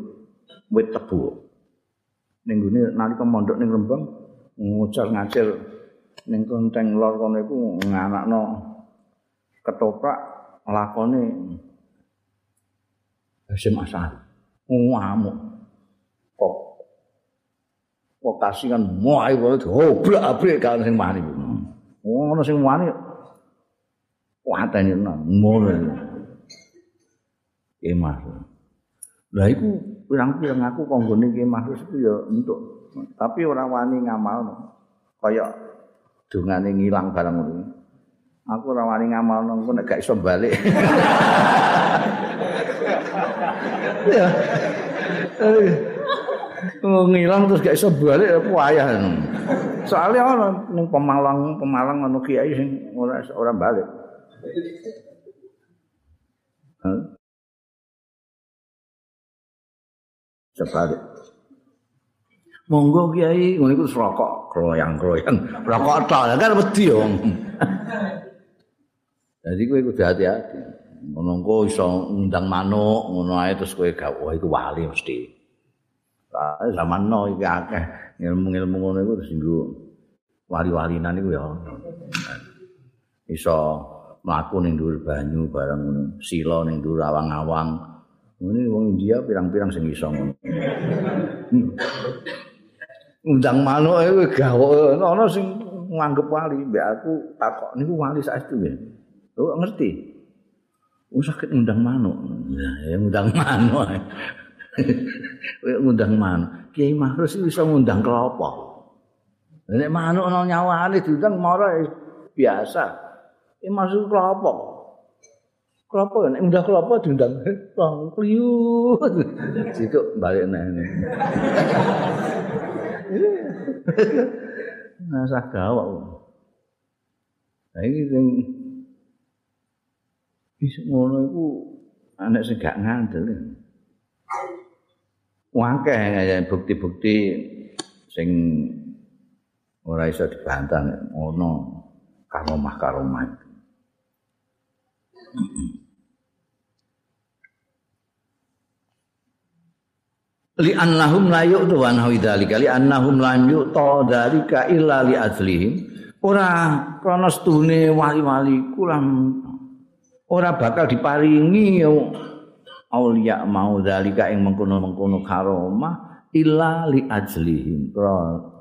wit tebu. Ning gone nalika mondok ning Rembang ngucar ngacil ning konteng lor kono iku nganakno ketoprak lakone Hasim Asari. Ngamuk. Kok kok kasih kan muai wae obrak-abrik kan sing wani. Ono sing wani kuatane ngono. Kemah. Lah iku pirang-pirang aku konggone kemah iku ya entuk. Tapi ora wani ngamal. Kaya dungane ngilang barang ngono. Aku ora wani ngamal nang nek gak iso balik. ya. Oh, ngilang terus gak iso balik apa ayah. Soalnya orang ning Pemalang, Pemalang ngono kiai sing ora ora balik. Sebalik. Monggo Kiai, ngono iku rokok kroyang-kroyang. Rokok tok kan wedi yo. Jadi kowe kudu hati-hati. Ngono engko iso ngundang manuk, ngono ae terus kowe gak wah iku wali mesti. Lah zaman no iki akeh ilmu-ilmu ngono iku terus nggo wali-walinan iku ya. Iso mlaku ning dhuwur banyu bareng ngono, sila ning dhuwur awang-awang. Ngene wong India pirang-pirang sing iso ngono. Undang manuk e gawe ana sing nganggep wali mbek aku takok niku wali saestu ya. Oh ngerti. Oh sakit ngundang manuk. Ya ngundang manuk. [LAUGHS] Kowe ngundang manuk. Kiai Mahrus iso ngundang kelapa. Nek manuk ana nyawane diundang mara biasa. Ini masuk kelapa. Kelapa kan, udah kelapa diundang. Bang, kliu. Situ balik nanya. Nasa gawak. Nah ini yang bisa ngono itu anak sing gak ngandel. Wangke ya bukti-bukti sing ora iso dibantah ngono karomah-karomah. Li annahum la yu'tu wa nahu dzalika li annahum lan yu'ta dzalika illa li azlihim ora krana stune wali-wali kulan ora bakal diparingi aulia mau dalika ing mengkono-mengkono karomah illa li ajlihim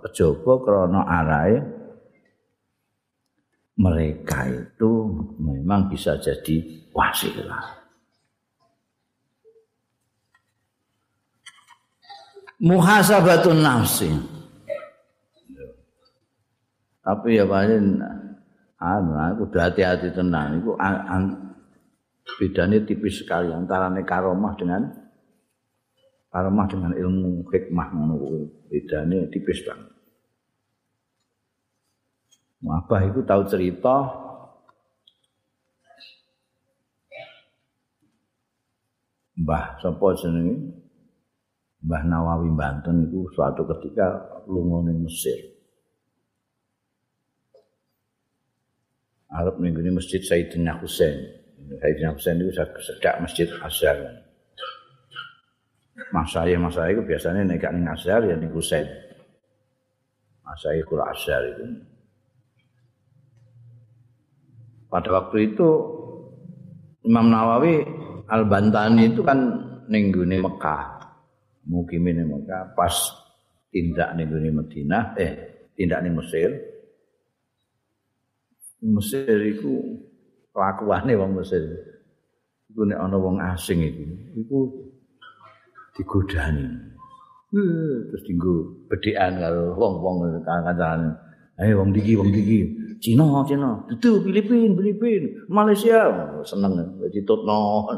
kejaba krana arahe mereka itu memang bisa jadi wasilah. Muhasabatun nafsi. Tapi ya paling anu aku hati-hati tenang iku bedanya tipis sekali antara karomah dengan karomah dengan ilmu hikmah ngono kuwi bedane tipis banget Abah itu tahu cerita Mbah sapa jenenge Mbah Nawawi Banten itu suatu ketika lunga ning Mesir. Arab ning Masjid Sayyidina Husain. Sayyidina Husain itu sedak Masjid Azhar. Mas saya, mas saya itu biasanya naik ning Azhar ya ning Husain. Mas saya kula Azhar itu. Pada waktu itu Imam Nawawi Al-Bantani itu kan ningguni Mekah. Mukimin Mekah pas tindak ningguni Madinah, eh tindak ning Mesir. Mesir itu kelakuane wong Mesir. Iku nek ana wong asing itu, iku digodani. Terus dinggo bedhekan karo wong-wong kancan-kancan. Ayo wong diki, wong diki. Cina, Cina, itu Filipin, Filipin, Malaysia, seneng ditutno.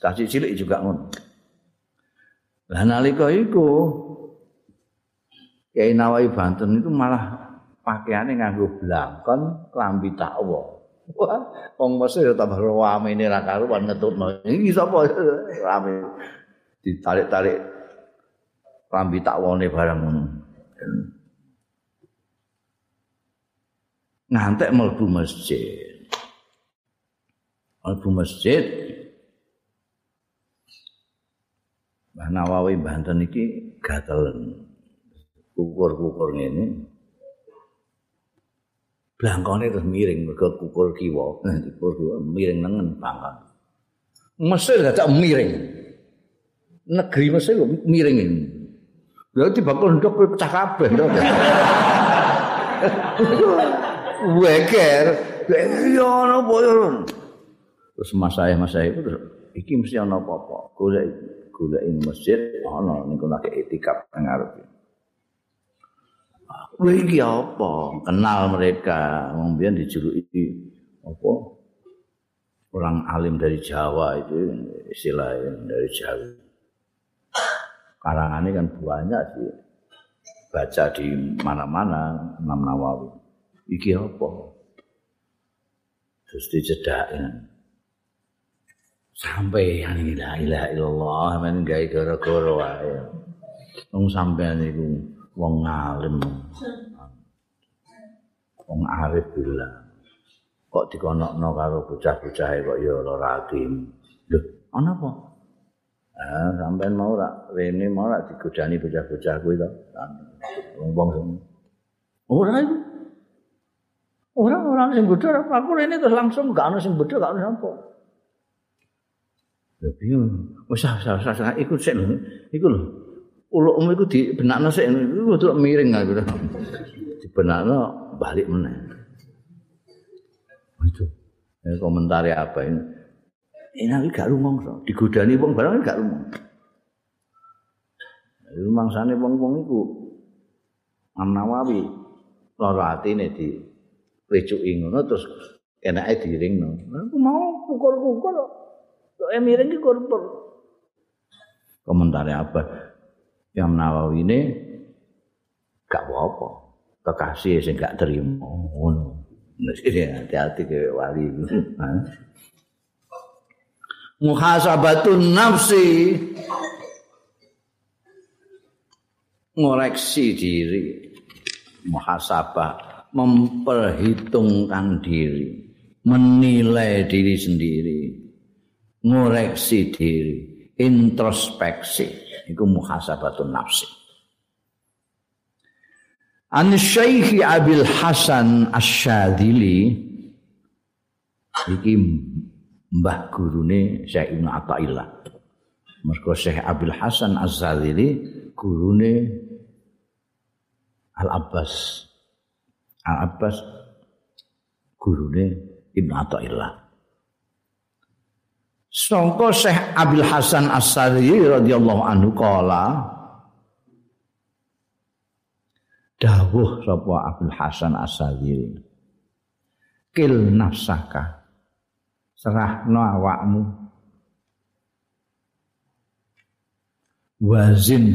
Kasih cilik juga ngono. Lah nalika iku Kiai Nawawi Banten itu malah pakaiannya nganggo blangkon klambi takwa. Wah, wong Mesir tambah rame ini ra karuan ngetutno. Iki sapa rame ditarik-tarik klambi takwane barang ngono. Ngantek mlebu masjid. Mlebu masjid. Mbah Nawawi Banten iki gatelen. Kukur-kukur ngene. Blangkone terus miring mergo kukur kiwa. Kukur kiwa miring nengen banget. Mesir gak miring. Negeri Mesir miring ini. Berarti bakal ndok pecah kabeh. [LAUGHS] weker ya ana apa ya terus mas saya mas saya itu iki mesti ana apa-apa golek golek ing masjid ana niku lagi etikap nang arep Wih, iki apa? Kenal mereka. Wong biyen dijuluki apa? Orang alim dari Jawa itu istilahnya dari Jawa. Karangannya kan banyak sih. Baca di mana-mana Imam Nawawi. Iki apa? Terus dicedaknya. Sampai yang ini la ilaha illallah men gawe gara-gara wae. Wong sampean iku wong alim. Wong arif bilang kok dikonokno karo bocah-bocah kok ya ora ratim. Lho, ana apa? Ah, sampean mau rak rene mau rak digodani bocah-bocah kuwi to. Wong-wong. Ora iku. Orang-orang sing bodho aku rene terus langsung gak ono sing bodho gak ono apa. Ya bingung. Wis usah usah ikut sik lho. Iku lho. Ulukmu iku dibenakno sik iku kudu miring aku. Dibenakno balik meneh. Itu. Ya komentar apa ini? Ini gak rumong so. Digodani wong barang gak rumong. Rumang sana wong-wong iku. Am Nawawi. Loro atine di wecuki ngono terus enake diringno. Aku mau kukur-kukur kok. Kok miring iki kurpur. Komentare apa? Yang Nawawi ini gak apa-apa. Kekasih sing gak terima ngono. [LAUGHS] hati-hati ke wali. Muhasabatun nafsi ngoreksi diri muhasabah memperhitungkan diri, menilai diri sendiri, ngoreksi diri, introspeksi. Itu muhasabatun nafsi. An Syekh Abil Hasan Asyadili iki mbah gurune Syekh Ibnu Athaillah. Mergo Syekh Abil Hasan Az-Zalili gurune Al Abbas. Abbas gurune Ibnu Athaillah. Sangka Syekh Abil Hasan As-Zalili radhiyallahu anhu kala dawuh sapa Abdul Hasan As-Zalili kil nafsaka serahno awakmu wazin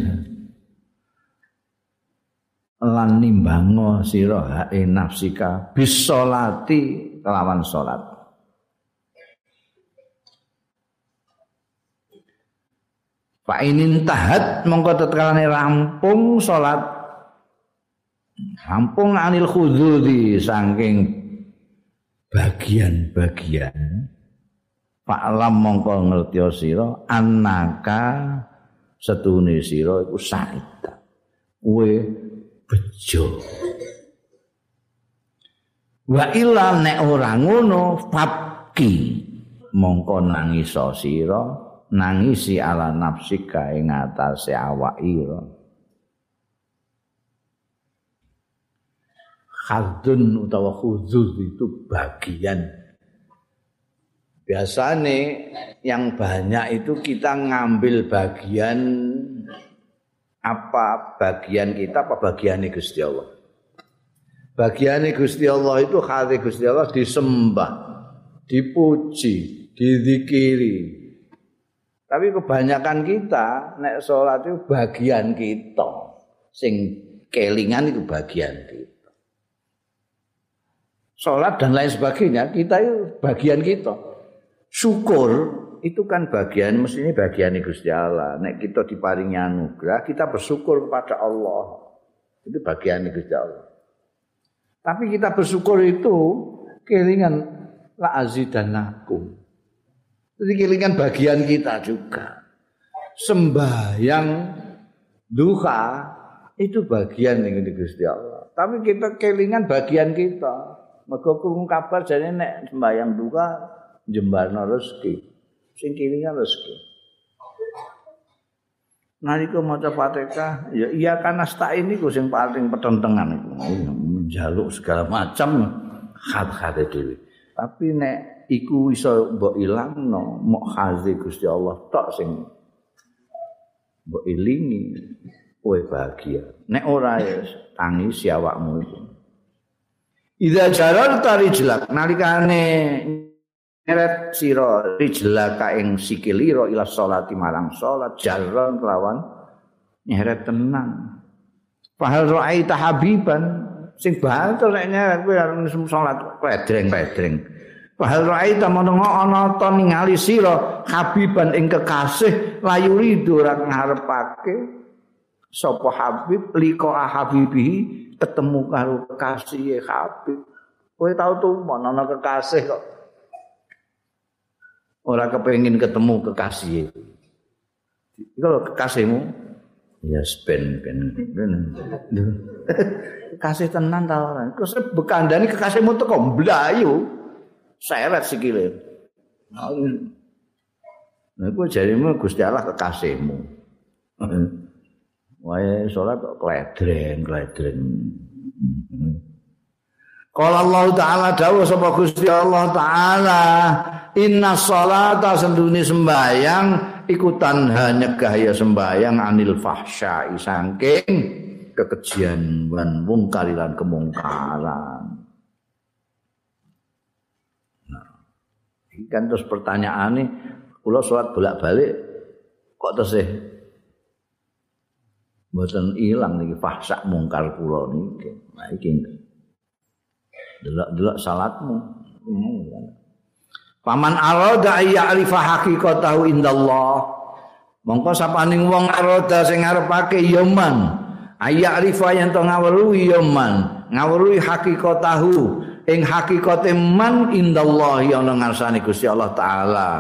lan nimbango sira hae nafsika bisolati kelawan salat. Pak ini tahat mongko tetkane rampung salat. Rampung anil khududi saking bagian-bagian. Pak Lam mongko ngerti sira anaka setune sira iku saita. Kowe bejo. Wa illa nek ora ngono fabki mongko nangis sira nangisi ala nafsika ing atase awak ira. Khadun utawa khuzuz itu bagian Biasanya yang banyak itu kita ngambil bagian apa bagian kita apa bagian Gusti Allah. Bagian Gusti Allah itu hati Gusti Allah disembah, dipuji, dizikiri. Tapi kebanyakan kita nek sholat itu bagian kita, sing kelingan itu bagian kita. Sholat dan lain sebagainya kita itu bagian kita. syukur itu kan bagian mestinya bagian Gusti Allah. Nek kita diparingi anugerah, kita bersyukur kepada Allah. Itu bagian Gusti Allah. Tapi kita bersyukur itu kelingan la azidanakum. Jadi kelingan bagian kita juga. Sembahyang duha itu bagian yang Gusti Allah. Tapi kita kelingan bagian kita. Mergo kabar jadi nek sembahyang duha jembarno rezeki sing kiringan rezeki nalika maca Fatihah ya iya kan ini ku sing paling petentengan iku. Njaluk segala macam khat-khate dhewe. Tapi nek iku iso mbok ilangno mok hazi Gusti Allah tok sing mbok ilingi kowe bahagia. Nek ora ya tangis awakmu itu Ida jarar tari jelak nalikane Eret sira rijlaka ing sikilira ila salati marang salat jaron kelawan nyeret tenang. Fahal ra'aita habiban sing banter nek nyeret kowe arep salat pedreng-pedreng. Fahal ra'aita menengo ana ta ningali sira habiban ing kekasih layuri ora ngarepake sapa habib liko habibi ketemu karo kekasih habib. Kowe tau tuh ana kekasih kok ora kepengin ketemu kekasih. Kalau kekasihmu ya ben ben kekasih tenan ta ora. Terus bekandani kekasihmu teko mblayu. Seret sikile. Nah, iku jarimu Gusti Allah kekasihmu. Wae salat kok kledreng, kledreng. Kalau Allah Ta'ala dawuh sapa Gusti Allah Ta'ala Inna salata senduni sembayang ikutan hanya gaya sembayang anil fahsya isangking kekejian wan mungkarilan kemungkaran. Nah, ini kan terus pertanyaan nih, kalau sholat bolak balik kok terus sih? Hilang nih fahsya mungkar pulau nih, nah ini delok delok salatmu. Paman arada ayya arifa haqiqatahu indallah. Mongko sapaning wong arada sing ngarepake ya man. Ayya arifa yen to ngawruhi ya man. Ngawruhi haqiqatahu ing haqiqate man indallah ya ana ngarsane Gusti Allah taala.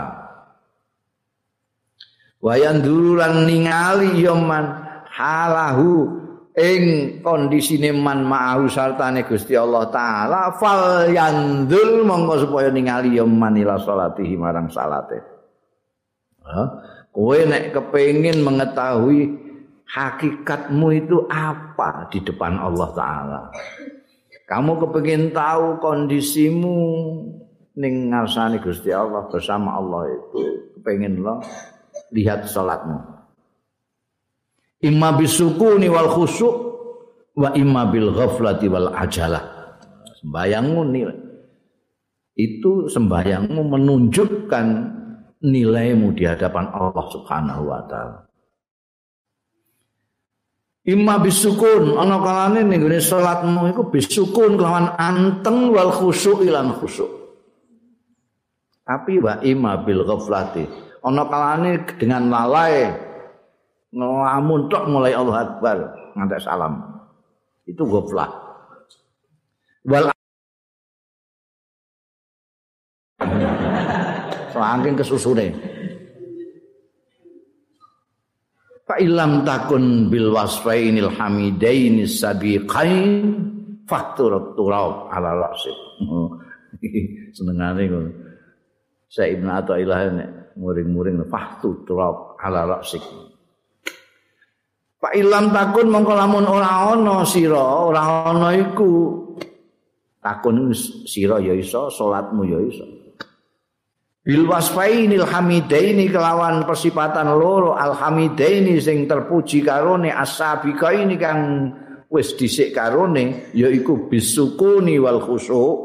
Wayan durulan ningali ya man halahu ing kondisine man ma'ahu sartane Gusti Allah taala fal yandul monggo supaya ningali ya manila salatihi marang salate. Kowe nek kepengin mengetahui hakikatmu itu apa di depan Allah taala. Kamu kepengin tahu kondisimu ning ngarsane Gusti Allah bersama Allah itu kepengin lo lihat salatmu imma bisukuni wal khusyuk wa imma bil ghaflati wal ajalah. Sembayangmu nilai. Itu sembayangmu menunjukkan nilaimu di hadapan Allah Subhanahu wa taala. Imma bisukun ana kalane ning gone salatmu iku bisukun kelawan anteng wal khusyuk ilan khusyuk. Tapi wa imma bil ghaflati ana kalane dengan lalai ngelamun tok mulai Allah Akbar ngantek salam. Itu ghaflah. Wal Saking kesusune. Fa ilam takun bil wasfainil hamidaini sabiqain faktur turab ala rasid. [LAUGHS] Senengane ngono. Saya Ibnu Athaillah nek muring-muring faktur turab ala rasid. Pak ilam takun mongko lamun ora ana sira, ora ana iku. Takun sira ya iso, salatmu ya iso. Bil wasfainil hamidaini kelawan persipatan loro alhamidaini sing terpuji karone asabika ini kang wis dhisik karone yaiku bisukuni wal khusyuk.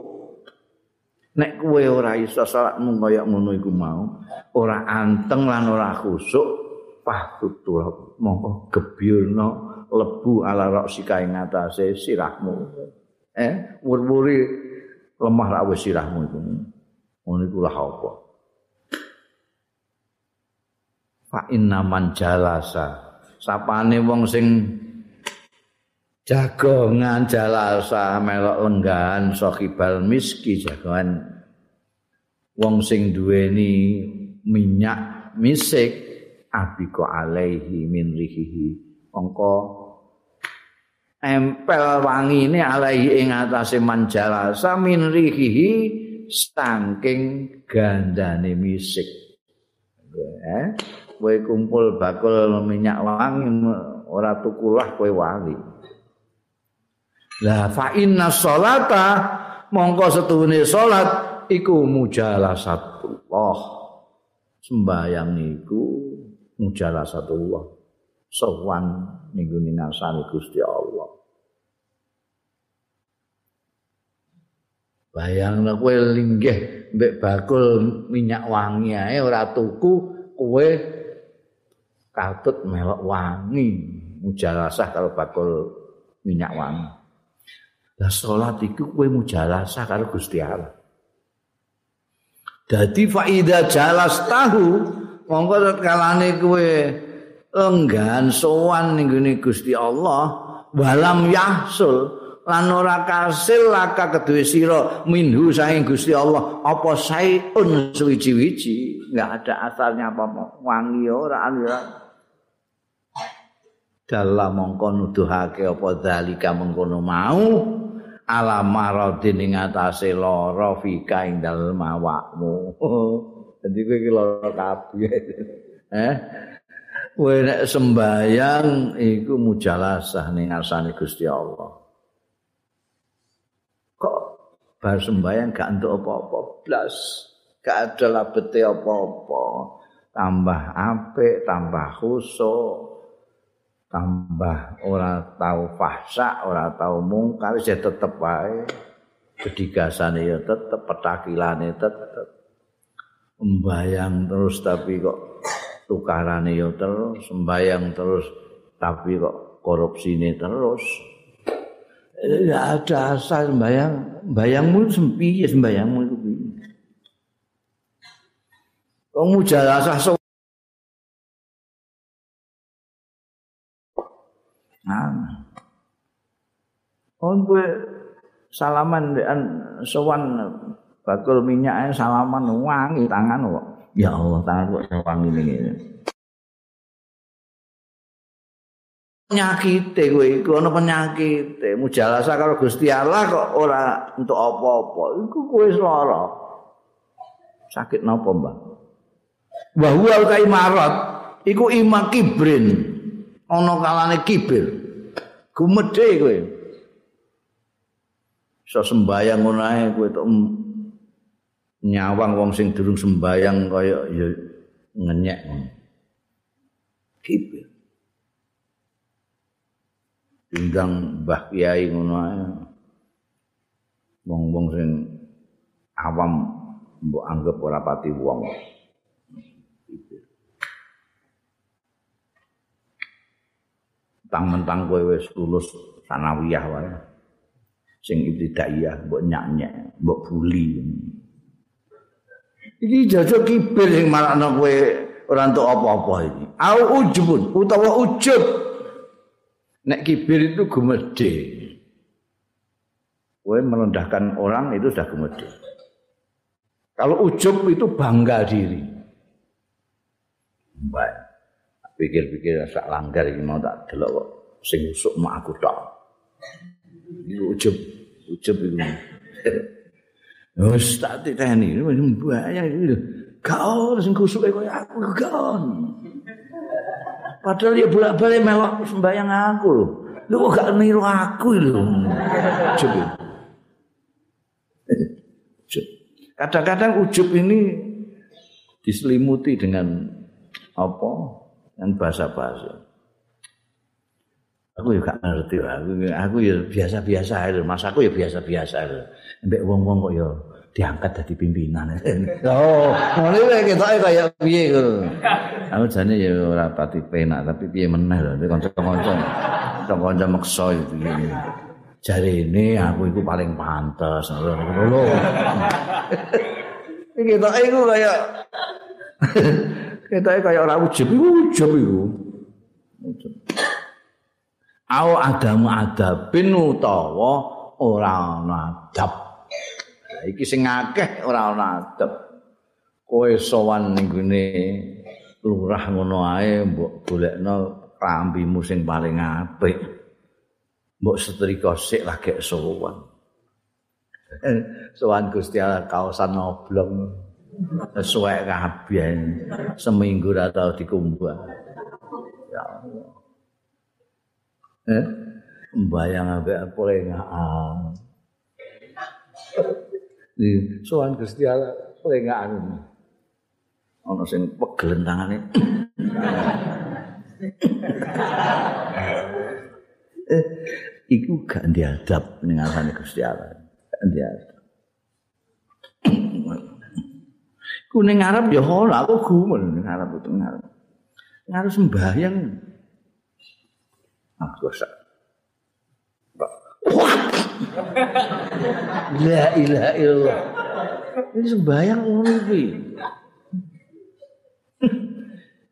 Nek kowe ora iso salatmu kaya ngono iku mau, ora anteng lan ora khusyuk, fahtutur mongko gebyurna lebu ala roksika ing atase sirahmu. Eh wur-wuri lemah ra wis sirahmu iku. Ngono iku lah apa? Fa inna man jalasa. Sapane wong sing jagongan jalasa melok lenggan sahibal miski jagongan wong sing duweni minyak misik abiko alaihi min rihihi. Mongko empel wangine alaihi ing atase manjalasa min rihihi saking gandane misik. Eh. Kowe kumpul bakul minyak wangi ora tukulah kowe wali. La fa inna sholata mongko setuhune salat iku mujalasatullah. Sembayang iku mujalasatullah sowan minggu ninasani Gusti Allah. Bayang lah kue linggih mbek bakul minyak wangi ae ora tuku kue katut melok wangi. Mujalasah kalau bakul minyak wangi. Lah salat iku kue mujalasah karo Gusti Allah. Dadi faida jalas tahu monggo kalane kowe enggan sowan ning Gusti Allah walam yahsul lan ora kasil laka kedue sira minhu saking Gusti Allah apa saeun suwi-wiji enggak ada asalnya apa wangi ora ora dalam mongko nuduhake apa dalika mengkono mau ala maradin ing atase lara fika ing dalem awakmu [LAUGHS] Jadi kowe iki lara kabeh. Eh? Kowe nek sembayang iku mujalasah ning ngarsane Gusti Allah. Kok bar sembayang gak entuk apa-apa blas. Gak ada labete apa-apa. Tambah apik, tambah khusyuk. Tambah ora tahu fahsa, ora tahu mungkar, ya tetep wae. Kedigasane ya tetep, petakilane tetep. Sembayang terus tapi kok tukarane yo terus sembayang terus tapi kok korupsine terus. Ya ada asal sembayang bayangmu sempi ya sembayangmu itu kamu jalasah so nah. Gue salaman dengan sowan bakul minyaknya salaman wangi tangan kok. Ya Allah, tangan kok wangi ini. penyakite kowe iku ana penyakite. Mujalasa karo Gusti Allah kok ora untuk apa-apa. Iku kowe lara. Sakit napa mbak? Wa huwa kaimarat iku ima kibrin. Ana kalane kibir. Gumedhe kowe. Iso sembayang ngono ae kowe tok nyawang wong sing durung sembayang kaya ya ngenyek kibir undang Mbah Kiai ngono ae. Wong-wong sing awam mbok anggap ora pati wong. Tang-mentang kowe wis lulus sanawiyah wae. Sing ibtidaiyah mbok nyak-nyak mbok buli iki jajo kibir sing marakno kowe ora entuk apa-apa iki. Au ujubun utawa ujub. Nek kibir itu gumedhe. Kowe merendahkan orang itu sudah gumedhe. Kalau ujub itu bangga diri. Baik. Pikir-pikir sak langgar iki mau tak delok kok. Sing usuk mak aku tok. Ujub. Ujub iku [LAUGHS] Wes tak titeni ini bahaya iki. Gak ono sing kusuke koyo aku gak ono. Padahal ya bolak-balik melok sembayang aku. Lu kok gak niru aku lho. Ujub. Kadang-kadang ujub ini diselimuti dengan apa? Dengan bahasa-bahasa. Aku juga ngerti aku, aku ya biasa-biasa aja, mas aku ya biasa-biasa aja. Mbak wong-wong kok ya diangkat jadi pimpinan. [LAUGHS] oh, ini kita kayak piye gitu. Aku jane ya ora pati penak tapi piye meneh lho, kanca-kanca. Kanca-kanca maksa itu gini. Jari ini aku itu paling pantas. Lho. Ini kita itu kayak kita kayak orang ujub, itu. Ujub. au adamu adabin utawa ora ana adab iki sing akeh ora ana adab. Kowe sowan ning gone lurah ngono ae mbok golekno rambimu sing paling apik. Mbok setrika sik lagi sowan. Sowan Gusti Allah kaosan oblong. Sesuai kabeh. Seminggu ra tau dikumbah. Ya Allah. Eh? Ambek pelengahan di sowan Gusti Allah pelengahan ana sing pegelen tangane eh iku gak diadab ning ngarane Gusti Allah. Gak diadab ku ning ngarep ya ora aku gumun ning ngarep itu ngarep. Ngarep sembahyang. Dosa. La ilaha illallah. Ini sembahyang ngono iki.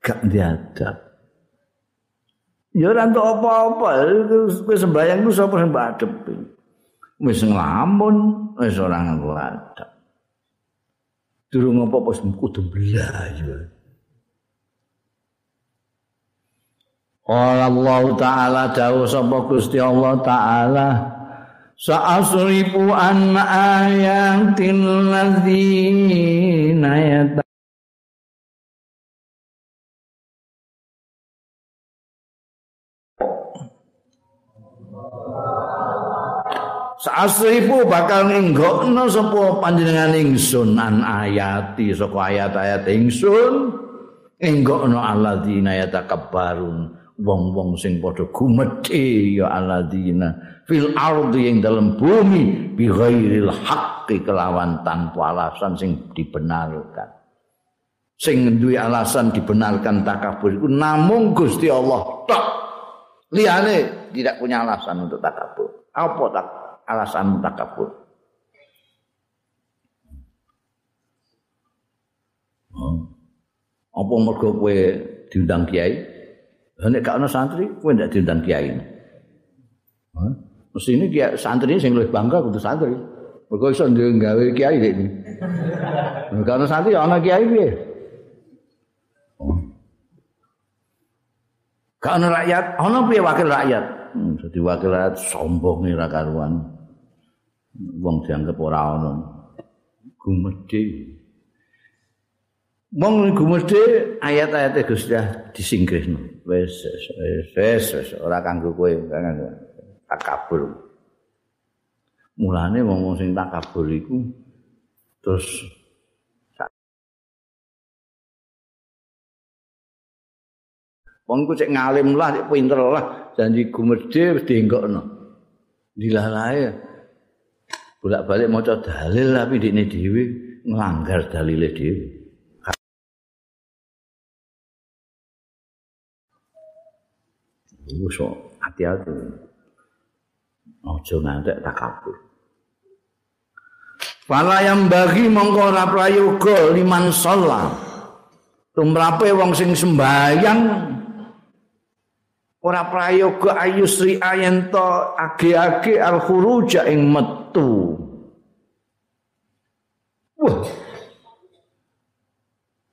Gak diadab. Ya ora entuk apa-apa, kowe sembahyang ku sapa sing adep. Wis nglamun, wis ora adab. Durung apa-apa kudu. Qala Allah Ta'ala dawuh sapa Gusti Allah Ta'ala Sa'asrifu an ayatil ladzina yata Sa'asrifu bakal nginggokno sapa panjenengan ingsun an ayati saka ayat-ayat ingsun. Nginggokno alladzina yatakabbarun wong-wong sing padha gumedhe ya alladzina fil ardi yang dalam bumi bi ghairil haqqi kelawan tanpa alasan sing dibenarkan. Sing duwe alasan dibenarkan takabur iku namung Gusti Allah tok. Liyane tidak punya alasan untuk takabur. Apa tak alasan takabur? Hmm. apa mergo kowe diundang kiai nek gak ana santri kowe ndak diundang kiai. Hah? Mesti ini kiai santri sing luwih bangga kudu santri. Mergo iso nggawe kiai iki. Nek ana santri ana kiai piye? Gak ana rakyat, ana piye wakil rakyat? Hmm, dadi wakil rakyat sombong ora karuan. Wong dianggap ora ana. Gumedhe. Wong gumedhe ayat-ayat Gusti disingkirno. Wis wis wis ora kanggo kowe, kanggo takabur. Mulane wong sing takabur iku terus Wong cek ngalim lah, cek pinter lah, janji gumedhe wis dienggokno. Dilalae. Bolak-balik maca dalil tapi dikne dhewe nglanggar dalile dhewe. Wis hati-hati. Ojo ngantek takabur. Fala yang bagi mongko ora prayoga liman sholat. Tumrape wong sing sembayang ora prayoga ayusri ayento age-age al khuruja ing metu wah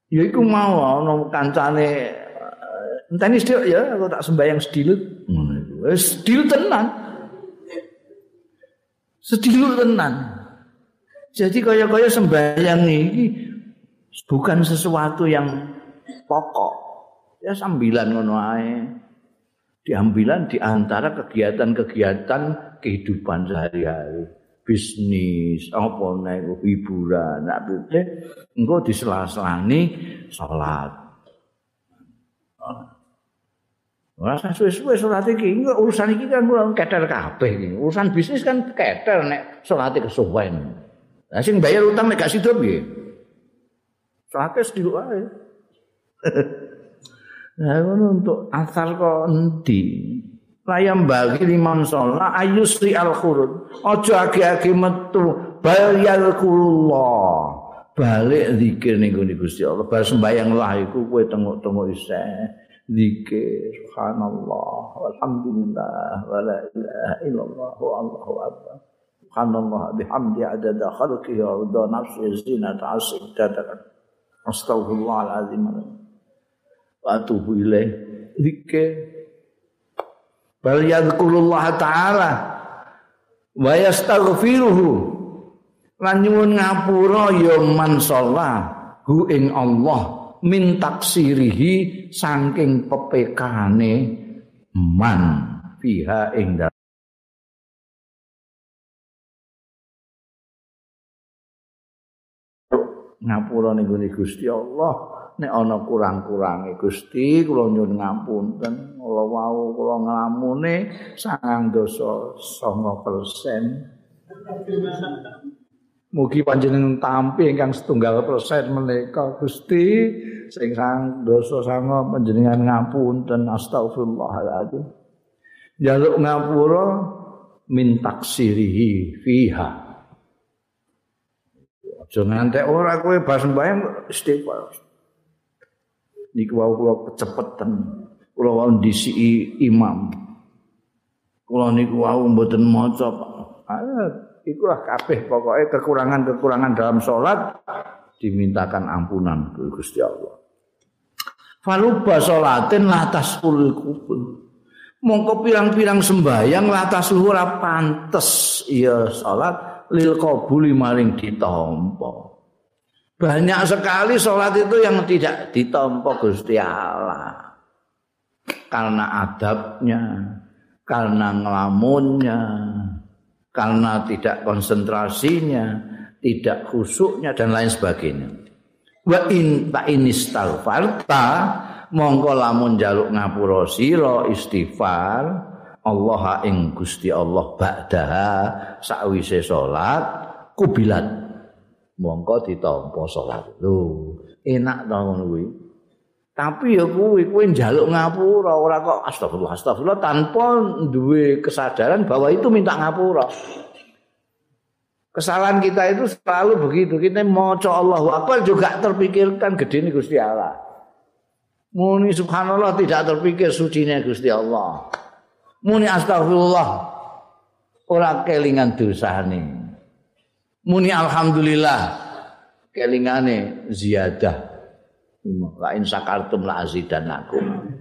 ya iku mau ana kancane enteni sedhek ya aku tak sembayang sedilut ngono wis sedilut tenan. Sedilut tenan. Jadi kaya-kaya sembayang iki bukan sesuatu yang pokok. Ya sambilan ngono ae. Diambilan di antara kegiatan-kegiatan kehidupan sehari-hari. Bisnis apa nek hiburan nak piye engko disela-selani salat Ora suwe-suwe salat iki urusan iki kan kula keter kabeh iki urusan bisnis kan keter nek salat kesuwen Lah sing bayar utang nek gak sida piye Salate sediluk ae Nah, [LAUGHS] untuk asal kok endi? Layam bagi liman sholat ayusri al khurud. Ojo agi-agi metu bayal kulullah. Balik zikir nih gue gusti Allah. Bar sembayang lah iku kue tengok-tengok iseh. Zikir subhanallah walhamdulillah wa la ilaha illallah wa allahu akbar. Subhanallah bihamdi adada khalqi wa nafsi zinata asik dadakan. Astaghfirullahaladzim. atubu ilaih zikir bal yadhkurullah taala wa yastaghfiruhu lan nyuwun ngapura ya man hu ing Allah min taksirihi saking pepekane man fiha ing ngapura ning Gusti Allah nek ana kurang-kurange Gusti kula nyuwun ngapunten kula wau kula nglamune sangang dosa 9%. Mugi panjenengan tampi ingkang setunggal persen menika Gusti sing sang dosa sanga panjenengan ngapunten astagfirullahaladzim. Jaluk ngapura min taksirihi fiha. Aja ngantek ora kowe bas mbayang istighfar. niku wau kula kecepetan kula wau disiki imam kula niku wau mboten maca ah iku lah kabeh pokoke kekurangan-kekurangan dalam salat dimintakan ampunan Gusti Allah. Faluba salatin latas kul kubun mongko pirang-pirang sembayang latas ora pantes iya salat lil qabuli maring ditampa Banyak sekali sholat itu yang tidak ditompo Gusti Allah. Karena adabnya, karena ngelamunnya, karena tidak konsentrasinya, tidak khusuknya dan lain sebagainya. Wa in ta inistalfarta mongko lamun jaluk ngapura sira istighfar Allah ing Gusti Allah ba'daha sakwise salat kubilat mongko ditampa salat. Lho, enak to ngono kuwi. Tapi ya kuwi kuwi njaluk ngapura ora kok astagfirullah astagfirullah tanpa duwe kesadaran bahwa itu minta ngapura. Kesalahan kita itu selalu begitu. Kita maca Allahu Akbar juga terpikirkan gede ini Gusti Allah. Muni subhanallah tidak terpikir sucinya Gusti Allah. Muni astagfirullah ora kelingan dosane. muni alhamdulillah kelingane ziyadah la in sakartum la azidanakum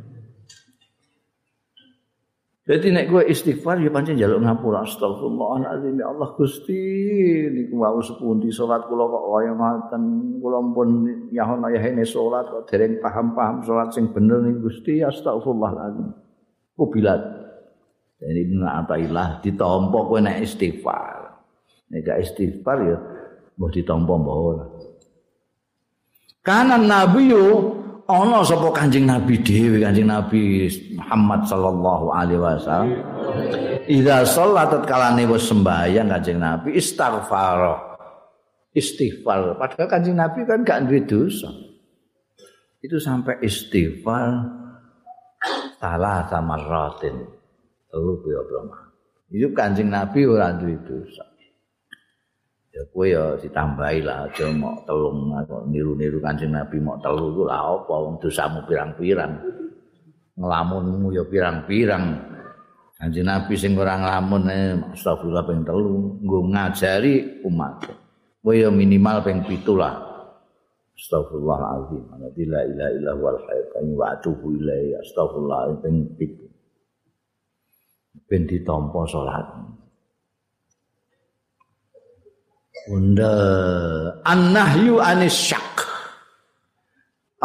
Jadi nek kowe istighfar ya pancen njaluk ngapura astagfirullahalazim ya Allah Gusti niku wau sepundi salat kula kok kaya ngoten kula pun ya ana ya ini salat kok dereng paham-paham salat sing bener niku Gusti astagfirullahalazim. Kubilat. Jadi benar apa ilah ditompo kowe nek istighfar. Nek gak istighfar ya mbok ditompo mbok ora. Kanan nabi yo ana sapa Kanjeng Nabi dhewe Kanjeng Nabi Muhammad sallallahu alaihi wasallam. Idza shallatat kalane wis sembahyang Kanjeng Nabi istighfar. Istighfar. Padahal Kanjeng Nabi kan gak duwe dosa. Itu sampai istighfar salah sama rotin itu Kanjeng Nabi ora duwe dosa ya kowe ya ditambahi lah aja mok telung niru-niru Kanjeng Nabi mok telu ku lah apa? Wong dosamu pirang-pirang. Nglamunmu ya pirang-pirang. Kanjeng Nabi sing ora nglamun eh astagfirullah ping telu nggo ngajari umat. Kowe ya minimal ping 7 lah. Astagfirullahalazim ana la ilaha illa huwal hayyul qayyum wa atubu ilaihi. Astagfirullah ping 7 ben ditampa salatmu Bunda. An-nahyu anis syak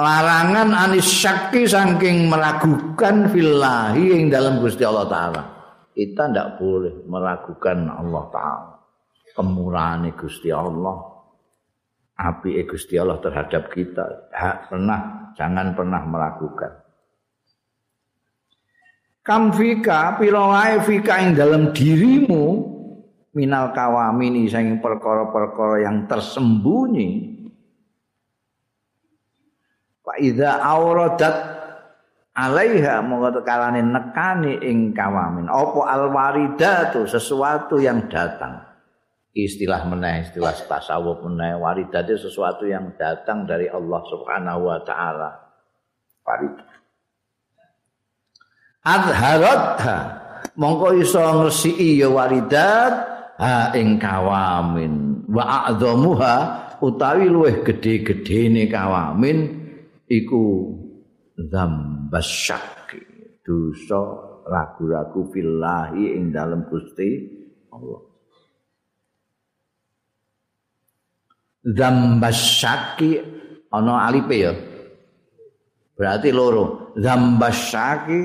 Larangan anis syaki saking meragukan fillahi yang dalam Gusti Allah Ta'ala. Kita tidak boleh meragukan Allah Ta'ala. Kemurahan Gusti Allah. Api Gusti Allah terhadap kita. Hak pernah, jangan pernah meragukan. Kam fika, pilawai fika yang dalam dirimu minal kawamini sing perkara-perkara yang tersembunyi. Fa idza auradat alaiha monggo tekalane nekani ing kawamin. Apa alwaridatu sesuatu yang datang. Istilah meneh istilah tasawuf meneh waridat itu sesuatu yang datang dari Allah Subhanahu wa taala. Warid. Adharatha mongko iso ngresiki ya waridat ha ing kawamin. Wa a'dhamuha utawi luweh gedhe-gedhene kawamin iku dzambasyak. Dosa ragu-ragu fillahi ing dalem Gusti Allah. Dzambasyaki ana alipe ya? Berarti loro. Dzambasyaki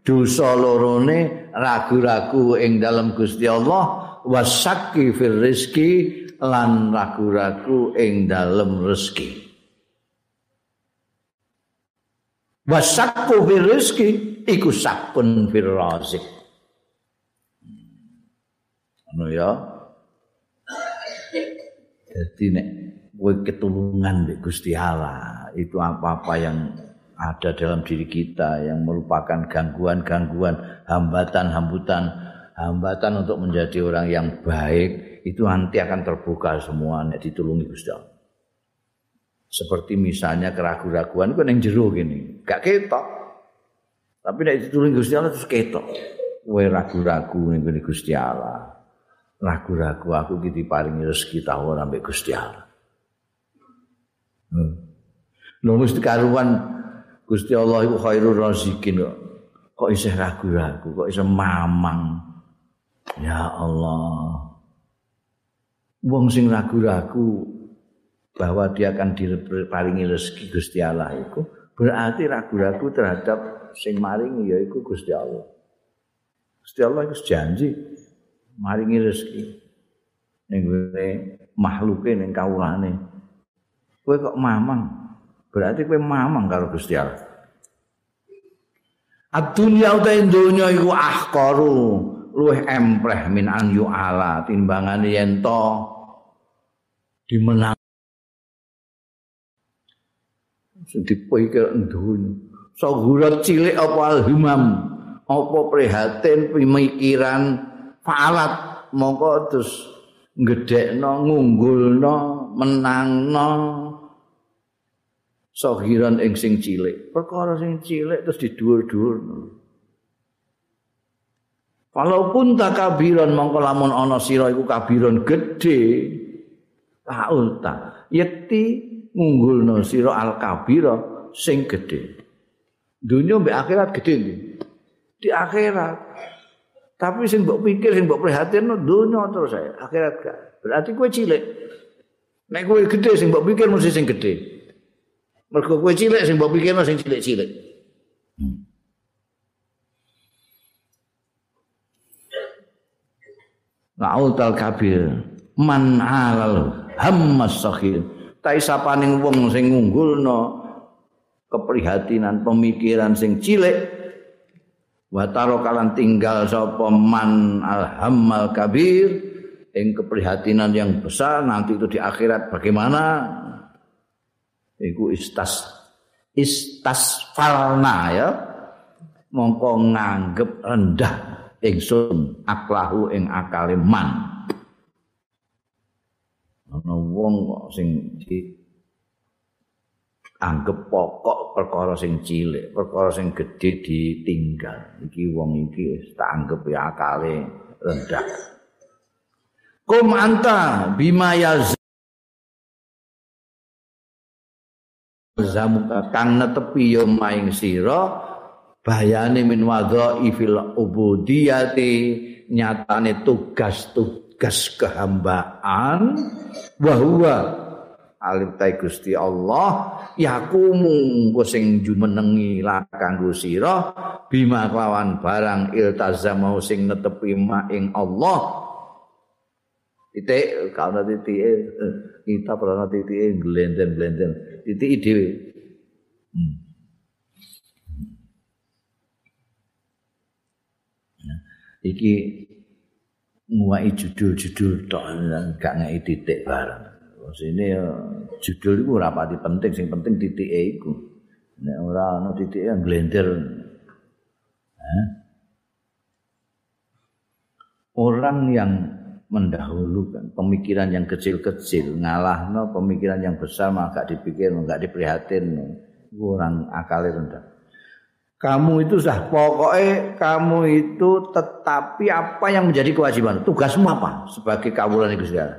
dosa lorone ragu-ragu ing dalem Gusti Allah wasaki fil rizki lan ragu-ragu ing dalem rezeki. Wasakku fil rizki iku sakun fil razik anu ya. Jadi nek kowe ketulungan di Gusti Allah itu apa-apa yang ada dalam diri kita yang merupakan gangguan-gangguan hambatan-hambutan hambatan untuk menjadi orang yang baik itu nanti akan terbuka semua nek ditulungi Gusti Allah. Seperti misalnya keraguan-raguan itu yang jeru gini, gak ketok. Tapi nek ditulungi Gusti Allah terus ketok. Kowe ragu-ragu ning Gusti Allah. Ragu-ragu aku iki diparingi rezeki ta ora mbek Gusti Allah. Hmm. Lho karuan Gusti Allah iku khairur razikin kok. Kok isih ragu-ragu, kok isih mamang. Ya Allah. Wong sing ragu-ragu bahwa dia akan diparingi rezeki Gusti Allah itu berarti ragu-ragu terhadap sing maringi yaiku Gusti Allah. Gusti Allah itu janji maringi rezeki ning makhluke ning kawulane. Kowe kok mamang? Berarti kowe mamang karo Gusti Allah. Ad-dunya utahe donya iku ahqaru luwih empreh min an yu'ala timbangane yen to dimenang. Sing dipikir ndunya sahurat cilik apa alhimam apa prihatin pemikiran? Falat mongko terus gedekno ngunggulno menangno. Sahiran ing sing cilik perkara sing cilik terus diduur-duurno Walaupun takabiran mongko lamun ana sira iku kabiron gedhe taulta yekti ngunggulno sira al kabira sing gedhe. Dunya mbek akhirat gedhe di akhirat Tapi sing mbok pikir sing mbok prihatin dunya terus saya akhirat gak. Berarti kowe cilik. Nek kowe gede sing mbok pikir mesti sing gede. Mergo kowe cilik sing mbok pikirno sing cilik-cilik. La'utal kabir. Man alal hammas sakhir. Tai sapaning wong sing ngunggulno keprihatinan pemikiran sing cilik. Wa kalan tinggal sapa man alhammal kabir ing keprihatinan yang besar nanti itu di akhirat bagaimana? Iku istas istasfalna ya. Mongko nganggep rendah ingsun aklahu ing akale man ana wong kok sing anggap pokok perkara sing cilik, perkara sing gedhe ditinggal. Iki wong iki tak anggap ya akale rendah. Kum anta bima yaz zamuka kang netepi yo maing sira bayane min wadha'i fil ubudiyati nyatane tugas-tugas kehambaan wa huwa alim tai Gusti Allah yakumu engko sing jumenengi kanggo sira bima lawan barang iltazamau sing netepi ing Allah. Titik kalau titik kita pernah titik glenden-glenden titik dhewe. Hmm. Iki nguwai judul-judul tok gak ngei titik bareng. Terus ini judul itu rapati penting, sing penting titik e iku. Nek ora ana titik yang. Orang yang mendahulukan pemikiran yang kecil-kecil ngalahno pemikiran yang besar malah gak dipikir, gak diprihatin. Orang akalnya rendah. Kamu itu sah pokoknya kamu itu tetapi apa yang menjadi kewajiban? Tugasmu apa? Sebagai kawulan Gusti Allah.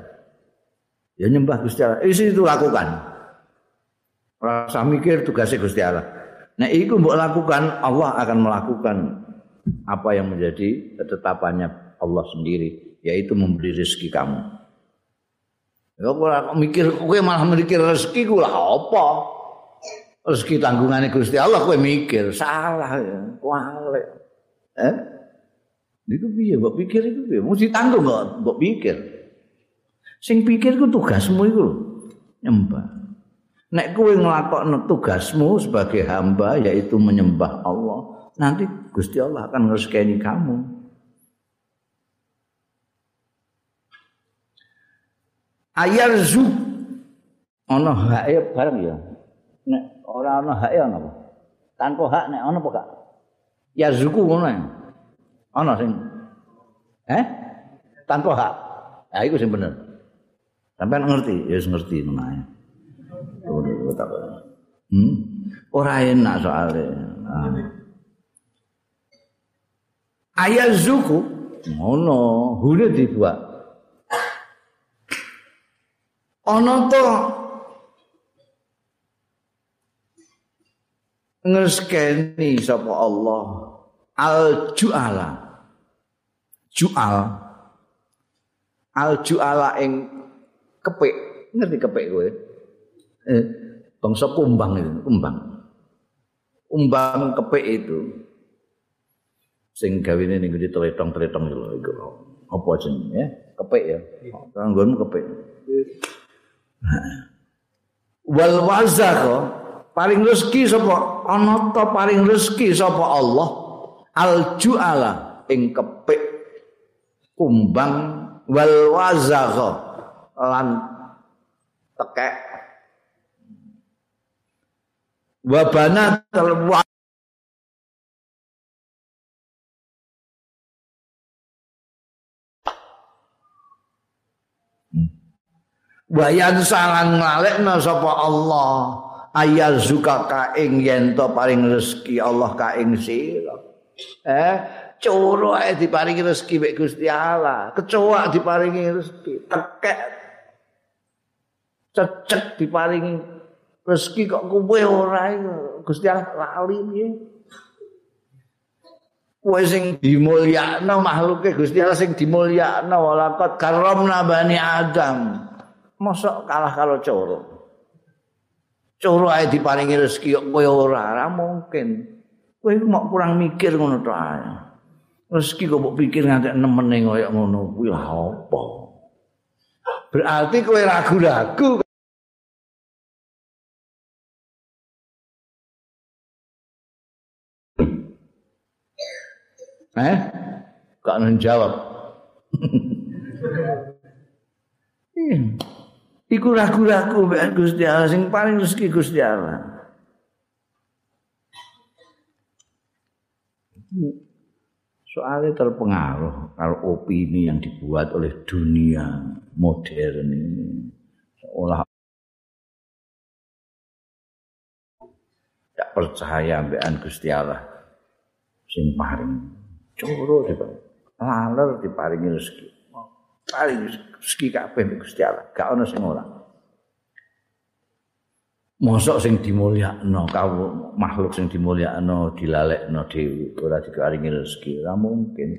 Ya nyembah Gusti Allah. Isi itu lakukan. Rasa mikir tugasnya Gusti Allah. Nah itu mbok lakukan Allah akan melakukan apa yang menjadi ketetapannya Allah sendiri yaitu memberi rezeki kamu. Ya kok mikir kowe malah mikir rezeki ku lah apa rezeki tanggungane Gusti Allah kowe mikir. Salah ya. Kualik eh? Iku piye? Mbok pikir iku piye? Mesti tanggung kok mbok pikir. Sing pikir ku tugasmu iku nyembah. Nek kowe nglakokno tugasmu sebagai hamba yaitu menyembah Allah nanti Gusti Allah akan ngrezekeni kamu. Ayarzu. Ana hae bareng ya ora ana hak ya napa tanpa hak nek ana apa gak? Ya zuku ngono ana sing eh? Tanpa hak. Ya iku sing bener. Sampean ngerti? Ya wis ngerti menae hmm? Ora enak soalnya. Ah. ayat zuku ngono hule dibuat. Ana to ngeskeni sapa Allah. Al juala. Jual. Al juala ing kepik. Ngerti kepik kowe? Eh, bangsa kumbang itu kumbang. Umbang kepik itu. Sing gawene ning ngendi? Tretong-tretong iku. Apa jenenge ya? Kepik ya? Kanggonmu kepik. Wal wazah paling rezeki sapa ana ta paling rezeki sapa Allah? Al juala ing kepik kumbang wal wazagha lan tekek. Wabana terwa Wayan salang ngalekna sapa Allah ayazuka ka ing yen to paring rezeki Allah ka ing sira. Eh coro ae diparingi rezeki mek Gusti Allah. Kecoa diparingi rezeki. Tekek cecek diparingi rezeki kok kowe ora Gusti Allah lali piye? Kowe sing dimulyakno makhluke Gusti Allah sing dimulyakno walaqad karramna bani Adam. Mosok kalah karo coro coro ae diparingi rezeki kowe ora? Ora mungkin. Kowe mau kurang mikir ngono to ae. Rezeki kok mbok pikir nganti nemene koyo ngono kuwi. Lha apa? Berarti kowe ragu-ragu. Eh? Gak menjawab. [LAUGHS] Iku ragu-ragu mbek Gusti Allah. Sing paling rezeki Gusti Allah. Soalnya terpengaruh kalau opini yang dibuat oleh dunia modern ini. Seolah tidak percaya ambekan Gusti Allah. Sing paling coro laler diparingi rezeki paling rezeki kabeh Gusti Allah. Gak ono sing ora. Mosok sing dimulyakno kau makhluk sing dimulyakno dilalekno dhewe ora dikaringi rezeki. Ora mungkin.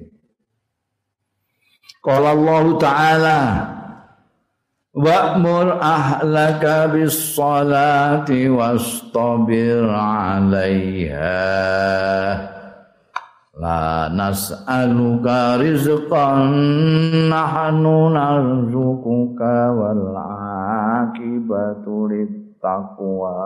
Qala Allah Ta'ala Wa'mur ahlaka bis salati wastabir 'alaiha La nas'aluka rizqan nahnu narzuquka wal akibatu taqwa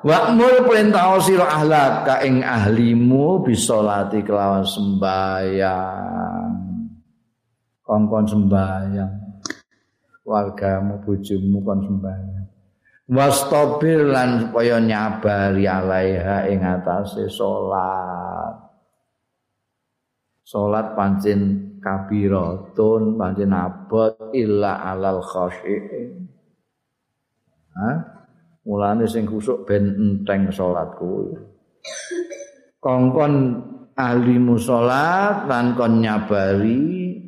Wa'mur perintah sira ahlaka ing ahlimu bisolati kelawan sembayang kongkon sembayang wargamu bojomu kon sembayang wastabir lan supaya nyabari alaiha ing atase salat. Salat pancen kabiratun pancen abot illa alal khashiin. Ha mulane sing kusuk ben enteng salat kuwi. Kongkon ahli musolat lan kon nyabari.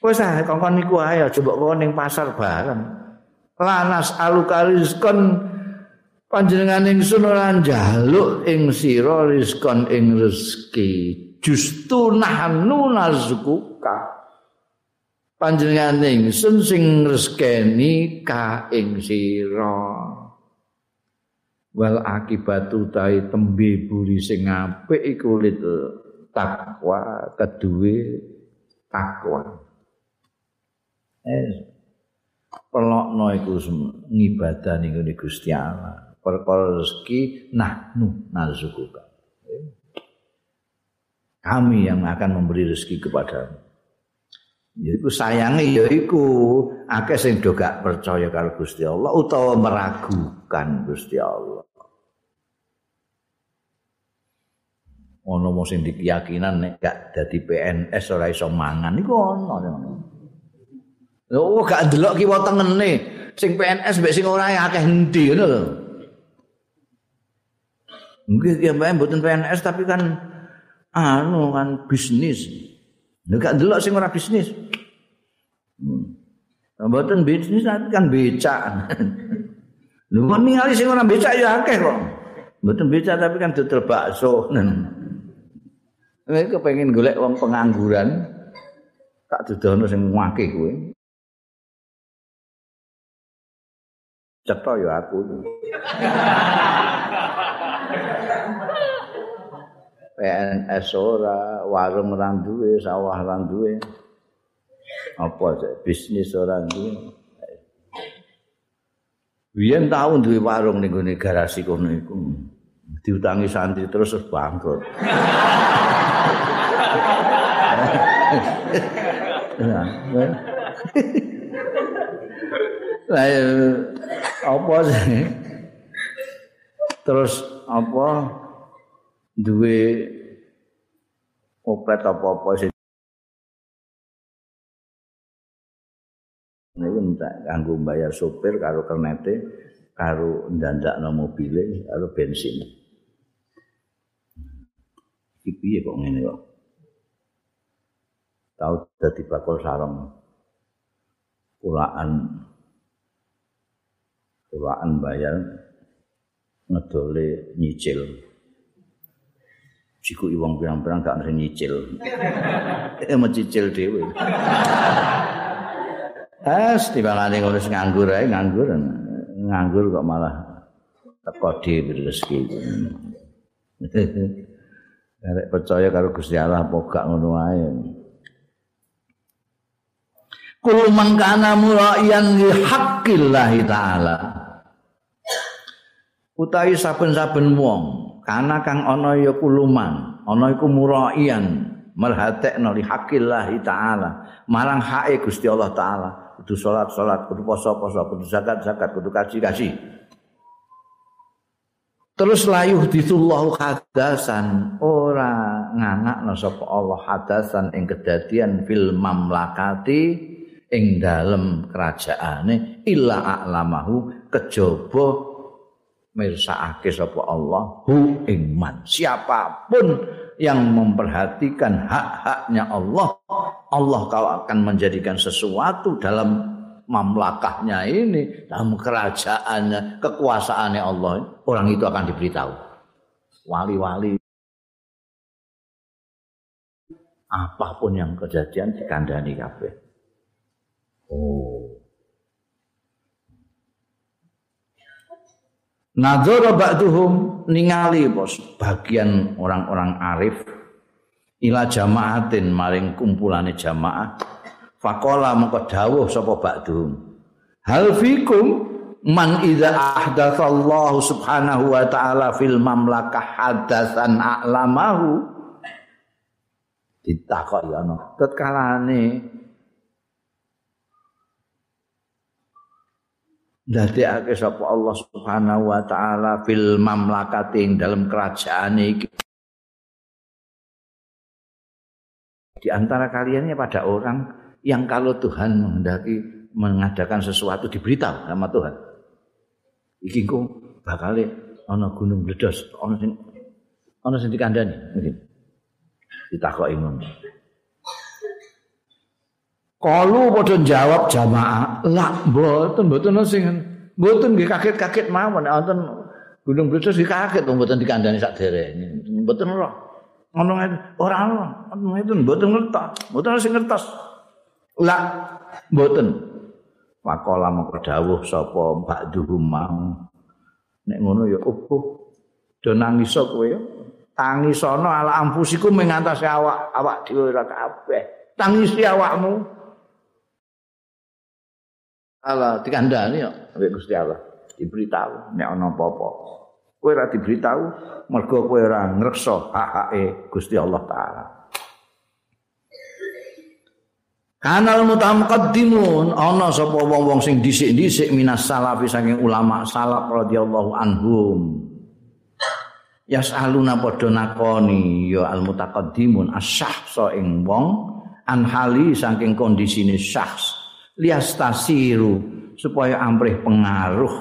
Wis ah kongkon niku ayo coba kok ning pasar bareng lanas aluka rizkon panjenengan ingsun ora njaluk ing sira rizkon ing rezeki. Justu nahnu nazkuka panjenengan ingsun sing rezekeni ka ing sira. Wal akibatu tai tembe buri sing apik iku takwa keduwe takwa. Eh pelokno iku ngibadah ning Gusti Allah. Perkara rezeki nahnu narzukuka. Kami yang akan memberi rezeki kepadamu. Yaiku sayangi yaiku akeh sing do gak percaya karo Gusti Allah utawa meragukan Gusti Allah. Ono mung sing dikeyakinan nek gak dadi PNS ora iso mangan iku ono. Oh gak ndelok kiwa tengene. Sing PNS mbek sing ora akeh endi ngono lho. Mungkin ya mbak mboten PNS tapi kan anu kan bisnis. Nek gak ndelok sing ora bisnis. Hmm. Mboten bisnis tapi kan becak. Lho kok ningali sing ora becak ya akeh kok. Mboten becak tapi kan dodol bakso. [LAUGHS] Nek kepengin golek wong pengangguran tak dudono sing ngake kuwi. Cetha ya aku PNS ora warung ora duwe sawah ora duwe apa bisnis ora duwe Biyen tau duwe warung ning gone garasi kono iku. Diutangi santri terus bangkrut. Nah, Lah apa sih? Terus apa duwe opet apa-apa sih? Niku minta kanggo bayar sopir karo kernete karo ndandakno mobile karo bensin. Iki piye kok ngene kok? Tau dadi bakul sarung. Kulaan kulaan bayar ngedole nyicil jiku wong pirang-pirang gak ngerti nyicil. [LAUGHS] Eh mencicil dhewe. Es timbangane ngono sing nganggur ae nganggur. Nganggur kok malah teko dhewe rezeki. [LAUGHS] Arek percaya karo Gusti Allah apa gak ngono ae. Kul mangkana muraiyan li haqqillahi taala. Utawi saben-saben wong, kana kang ana ya kuluman, ana iku muraiyan merhatekno li haqqillahi taala, marang hake Gusti Allah taala, kudu salat-salat, kudu poso-poso, kudu zakat-zakat, kudu kaji-kaji. Terus layuh ditullahu hadasan ora nganakno sapa Allah hadasan ing kedadian fil mamlakati ing dalem kerajaane illa a'lamahu kejaba mirsakake sapa Allah hu ing man. Siapa pun yang memperhatikan hak-haknya Allah Allah kau akan menjadikan sesuatu dalam mamlakahnya ini dalam kerajaannya kekuasaannya Allah orang itu akan diberitahu. Wali-wali apa pun yang kejadian dikandani kabeh. Oh Nadzara ba'duhum ningali bos bagian orang-orang arif. Ila jamaatin maring kumpulane jamaah. Fakola mengko dawuh sapa ba'dhum. Hal fikum man idza ahdatsallahu subhanahu wa ta'ala fil mamlakah hadasan a'lamahu. Ditakoki ana tetkalane dadekake sapa Allah subhanahu wa ta'ala fil mamlakati dalam kerajaan iki di antara kaliannya pada orang yang kalau Tuhan menghendaki mengadakan sesuatu diberitahu sama Tuhan. Iki ku bakal ana gunung meledos, ana sing ana sing dikandani mungkin. Ditakoki. Kalu padha jawab jamaah, "Lah, mboten, mboten sing mboten nggih kaget-kaget mawon wonten gunung meledos iki kaget mboten dikandani sak dereng. Mboten ora. Ngono ora ora. Ngono mboten ngertos. Mboten sing ngertos. La mboten. Wakola mengko dawuh sapa Mbak Duhum mau. Nek ngono ya opo. Do nangis kowe ya. Tangis ana ala ampusiku mengatasi awak awak dhewe ora kabeh. Tangis awakmu. Allah dikandani ya mbek Gusti Allah. Diberitahu nek ana apa-apa. Kowe ora diberitahu mergo kowe ora ngreksa hak-hake Gusti Allah taala. Kanal mutamqaddimun ana sapa wong-wong sing dhisik-dhisik minas salafi saking ulama salaf radhiyallahu anhum. Yasaluna padha nakoni ya al mutaqaddimun asyahsa ing wong an hali saking kondisine syahs liastasiru supaya amrih pengaruh.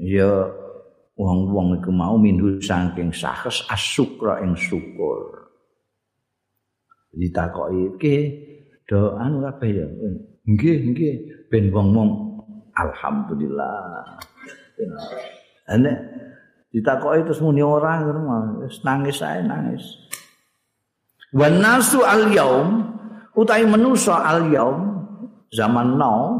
Ya wong-wong iku mau minhu saking syahs asyukra ing syukur. ditakoki ke do anu kabeh ya? Nggih nggih. Ben wong-wong alhamdulillah. Ana ditakoki terus muni ora wis nangis ae nangis. Wan nasu al yaum utai manusa al yaum zaman now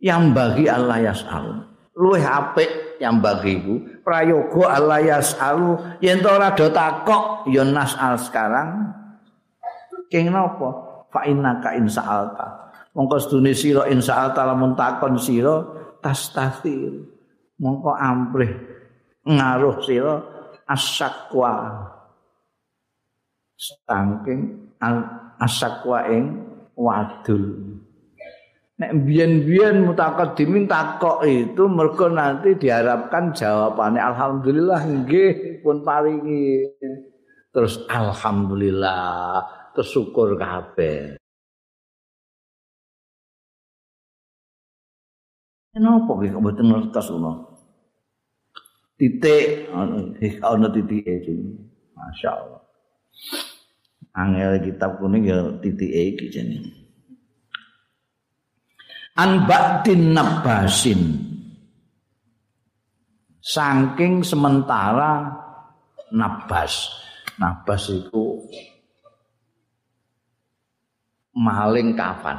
yang bagi Allah yasal luwih apik yang bagiku prayoga Allah yasalu yen ora do takok ya nasal sekarang Keng napa? Fa innaka in sa'alta. Mongko sedune sira in sa'alta lamun takon sira tastasir. Mongko amprih ngaruh sira asyakwa. Saking asyakwa ing wadul. Nek biyen-biyen mutakaddimin takok itu mergo nanti diharapkan jawabannya alhamdulillah nggih pun paringi. Terus alhamdulillah kesyukur kabeh. Kenapa kok mboten ngertos kula? Titik ana titik iki. Masyaallah. Angel kitab kuning ya titik iki jenenge. An ba'din nabasin. Saking sementara nabas. Nabas iku maling kafan.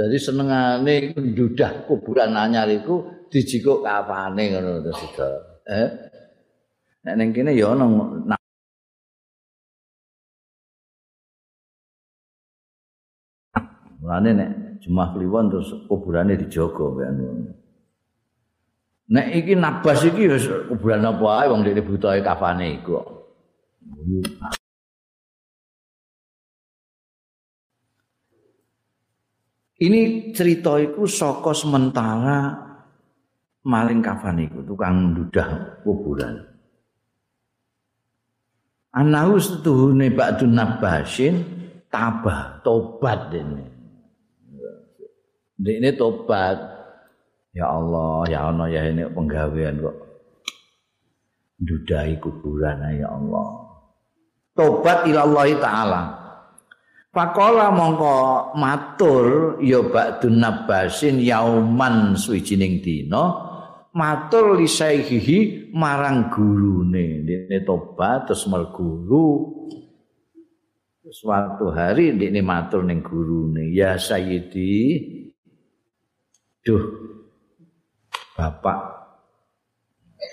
Jadi senengane ndudah kuburan anyar iku dijikuk kafane ngono sida. Eh. Nek ning kene ya ana Mulane nek jemaah kliwon terus kuburane dijaga mbek Nek iki nabas iki wis kuburan apa ae wong dhewe butahe kafane iku. Ini cerita itu saka sementara maling kafan itu tukang ndudah kuburan. Anahu setuhune ba'dun nabasin tabah tobat ini. Ini tobat. Ya Allah, ya Allah ya ini penggawean kok. Ndudahi kuburan ya Allah. Tobat ilallahi ta'ala. Pakola mongko matur ya ba'dun nabasin yauman suwijining dina matur li marang gurune dene tobat terus mer guru suatu hari dene matur ning gurune ya sayyidi duh bapak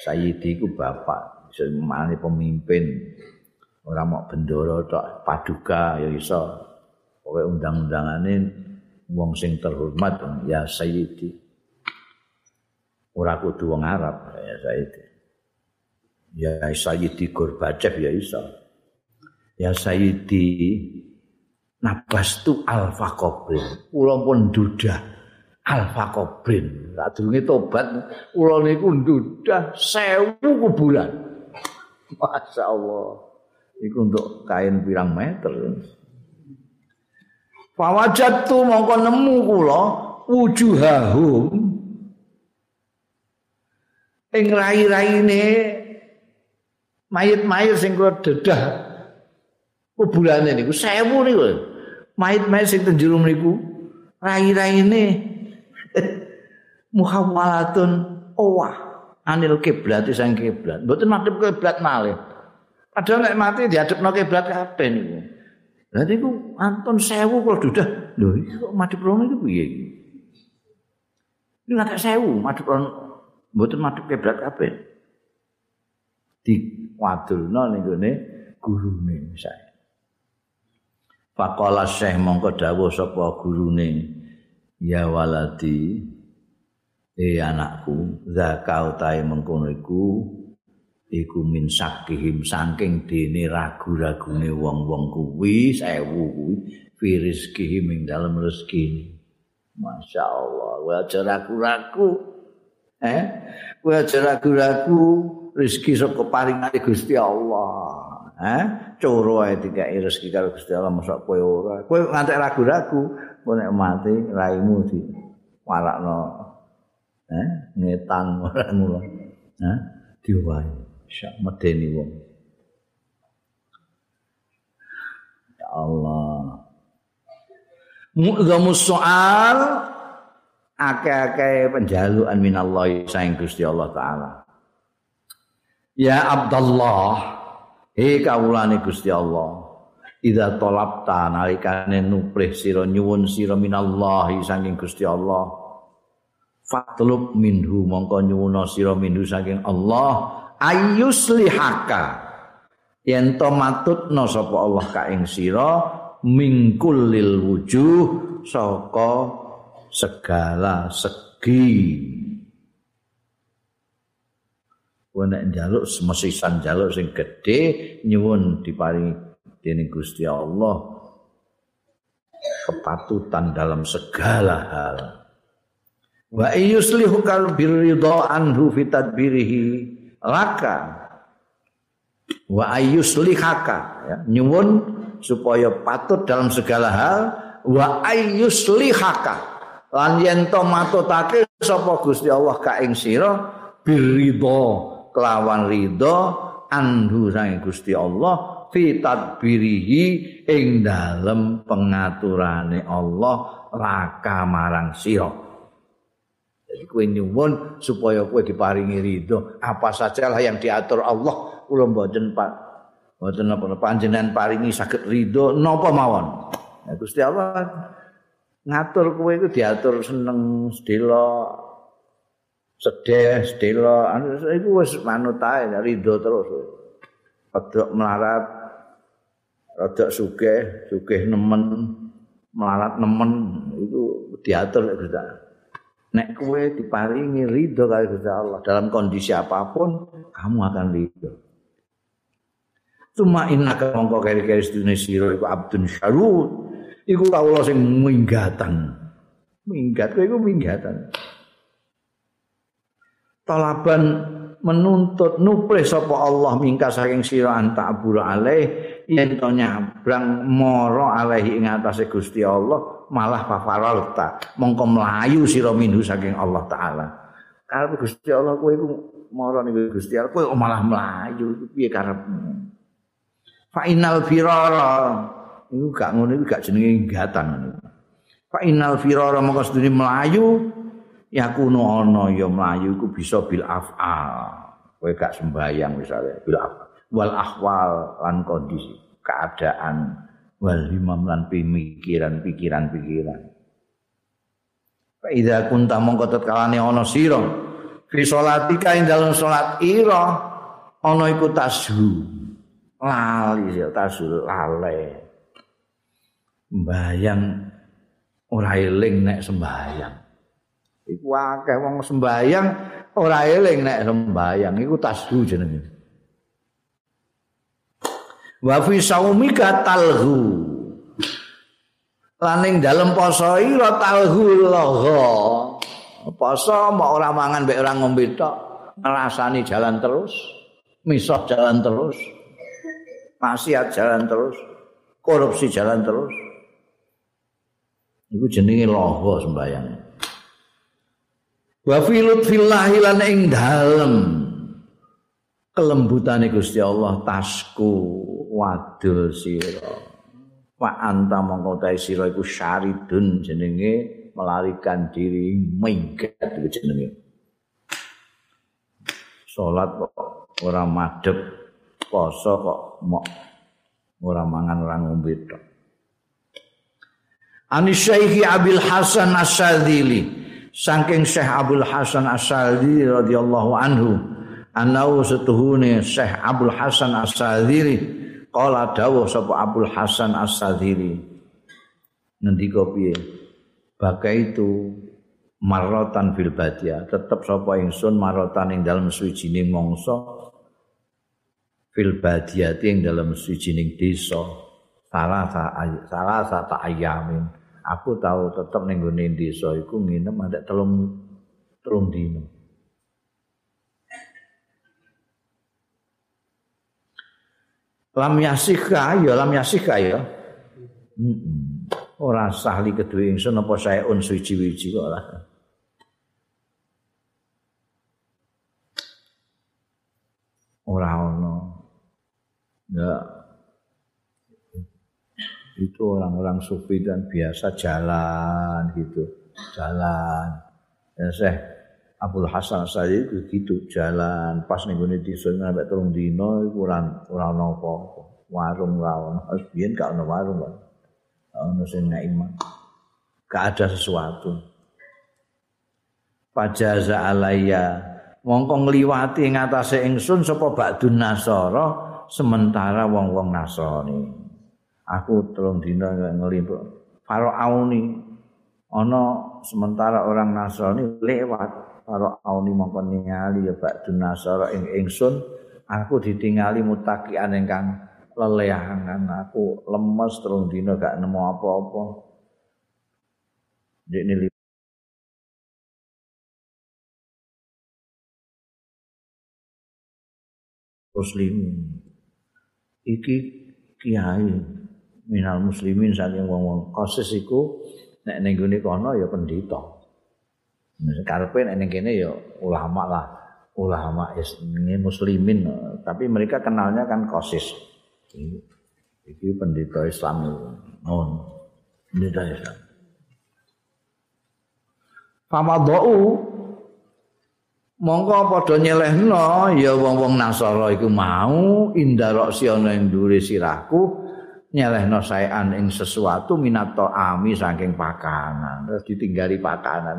sayyidi ku bapak iso pemimpin ora mau bendoro tok paduka ya iso Pokoke undang-undangane wong sing terhormat ya sayyidi. Ora kudu wong Arab ya sayyidi. Ya sayyidi Gorbachev ya iso. Ya sayyidi nabas tu alfa kobrin. Kula pun dudah alfa kobrin. Sadurunge tobat kula niku dudah sewu kuburan. [LAUGHS] Masya Allah. Iku untuk kain pirang meter. Fawajatu mongko nemu kula wujuhahum ing rai-raine mayit-mayit sing kula dedah kuburane niku sewu niku mayit-mayit sing tenjuru niku rai-raine muhawalatun owah anil kiblat sang kiblat mboten madhep kiblat malih padahal nek mati diadepno kiblat kabeh niku Berarti ku Anton sewu kalau dudah. Loh, iki kok madhep rono iki piye iki? Ngantek sewu madhep rono. Mboten madhep kiblat kabeh. Di wadulno ning gone gurune saya. Faqala Syekh mongko dawuh sapa gurune, "Ya waladi, eh anakku, zakau tae mengkono iku iku min sakihim saking dene ragu-ragune wong-wong kuwi sewu kuwi firizkihim ing dalem rezeki Masya Allah wajar ragu-ragu. Eh? Wajar ragu-ragu rezeki saka paringane Gusti Allah. Eh? Coro ae dikai rezeki karo Gusti Allah mosok kowe ora? Kowe ngantek ragu-ragu nek mati raimu di warakno eh ngetang ora ngono eh diwae Syak medeni wong. Ya Allah. Mu'zamus soal akeh-akeh penjaluan minallahi saing Gusti Allah taala. Ya Abdullah, he kawulane Gusti Allah. Idza talabta nalikane nuprih sira nyuwun sira minallahi saking Gusti Allah. Fatlub minhu mongko nyuwun sira minhu saking Allah ayyuslihaka yen to matutno sapa Allah ka ing sira mingkul lil wujuh saka segala segi. Wene njaluk semesisan njaluk sing gedhe nyuwun diparingi dening Gusti Allah kepatutan dalam segala hal wa yuslihu kal birridha anhu fi tadbirihi. Laka wa ayyuslihaka ya nyuwun supaya patut dalam segala hal. Wa ayyuslihaka lan yen to matutake sapa Gusti Allah ka ing sira biridha kelawan ridha anhu sang Gusti Allah fi tadbirihi ing dalem pengaturane Allah laka marang sira kowe nyuwun supaya kowe diparingi ridho. Apa sajalah yang diatur Allah, kula mboten Pak. Mboten napa panjenengan paringi saged ridho napa mawon. Ya Gusti Allah ngatur kowe iku diatur seneng sedela sedih sedela iku wis manut ae ridho terus. Padha melarat rada sugih, sugih nemen, melarat nemen itu diatur Gusti Allah. Nek kowe diparingi ridho kali Gusti Allah dalam kondisi apapun, kamu akan ridho. Cuma inna ka mongko keri-keri sedune sira iku abdun syarud. Iku kawula sing minggatan. Minggat kowe iku minggatan. Talaban menuntut nupre sapa Allah mingka saking sira anta alaih yen to nyabrang mara alaihi ing atase Gusti Allah malah fafaralta mongko mlayu sira minhu saking Allah taala. Karep Gusti Allah kowe iku mara ning Gusti Allah kowe malah mlayu? Piye karepmu? Fa innal firara. Iku gak ngono iku gak jenenge gatan fa innal firara mongko sedune mlayu yakunu ana ya mlayu iku bisa bil afal. Kowe gak sembayang misalnya bil afal. Wal ahwal lan kondisi keadaan wal himam lan pemikiran pikiran fa idza kunta mongko tetkalane ana sira fi salatika ing dalem salat ira ana iku tashu lali ya tashu lale. Mbayang ora eling nek sembayang iku akeh wong sembayang ora eling nek sembayang iku tasdu jenenge wa fi saumika talhu laning dalem poso ira talhu loho poso mau ora mangan mbek ora ngombe tok ngrasani jalan terus misah jalan terus maksiat jalan terus korupsi jalan terus. Iku jenenge loho sembayang wa fi lutfillahi lan ing dalem kelembutane Gusti Allah tasku wadul sira. Wa anta mongko ta sira iku syaridun jenenge melarikan diri minggat iku jenenge. Salat kok ora madhep poso kok mok ora mangan ora ngombe tok. Anis Syekh Abil Hasan As-Sadzili saking Syekh Abdul Hasan As-Sadzili radhiyallahu anhu anau setuhune Syekh Abdul Hasan As-Sadzili qala dawuh sapa Abdul Hasan As-Sadzili ngendika piye? Bagai itu marotan fil badia tetep sapa ingsun marotan ing dalem suwijining mangsa fil badia ing dalem suwijining desa salah salah satu ayamin. Aku tahu tetep ning gone desa iku nginem ada telung telung dino. Lam yasika ya lam yasika ya. Ora sahli kedue ingsun apa sae un suci-wiji kok ora. Ora ono. Ya itu orang-orang sufi dan biasa jalan gitu jalan ya saya Abdul Hasan saya itu gitu jalan. Pas nih gue sana sampai turun dino itu orang orang nopo warung lawan harus biar gak ada warung kan ono sing iman. Gak ada sesuatu. Pajaza alaya wongkong liwati ngatasi ingsun sapa ba'dun nasara sementara wong-wong nasrani. Aku telung dina ngelimpuk Farauni ana sementara orang Nasrani lewat Farauni mongko ningali ya Pak Nasara ing ingsun aku ditingali mutakian ingkang lelehangan aku lemes telung dina gak nemu apa-apa. Dek muslim. Iki kiai minal muslimin saking wong-wong. Kosis iku nek ning kono ya pendhita. Karepe nek ning kene ya ulama lah, ulama ini muslimin. Tapi mereka kenalnya kan kosis. Iki pendhita Islam non pendhita Islam. Famadau mongko padha nyelehno ya wong-wong nasara iku mau indarok ana ing dhuwure sirahku nyelehno saean ing sesuatu minato ami saking pakanan. Terus ditinggali pakanan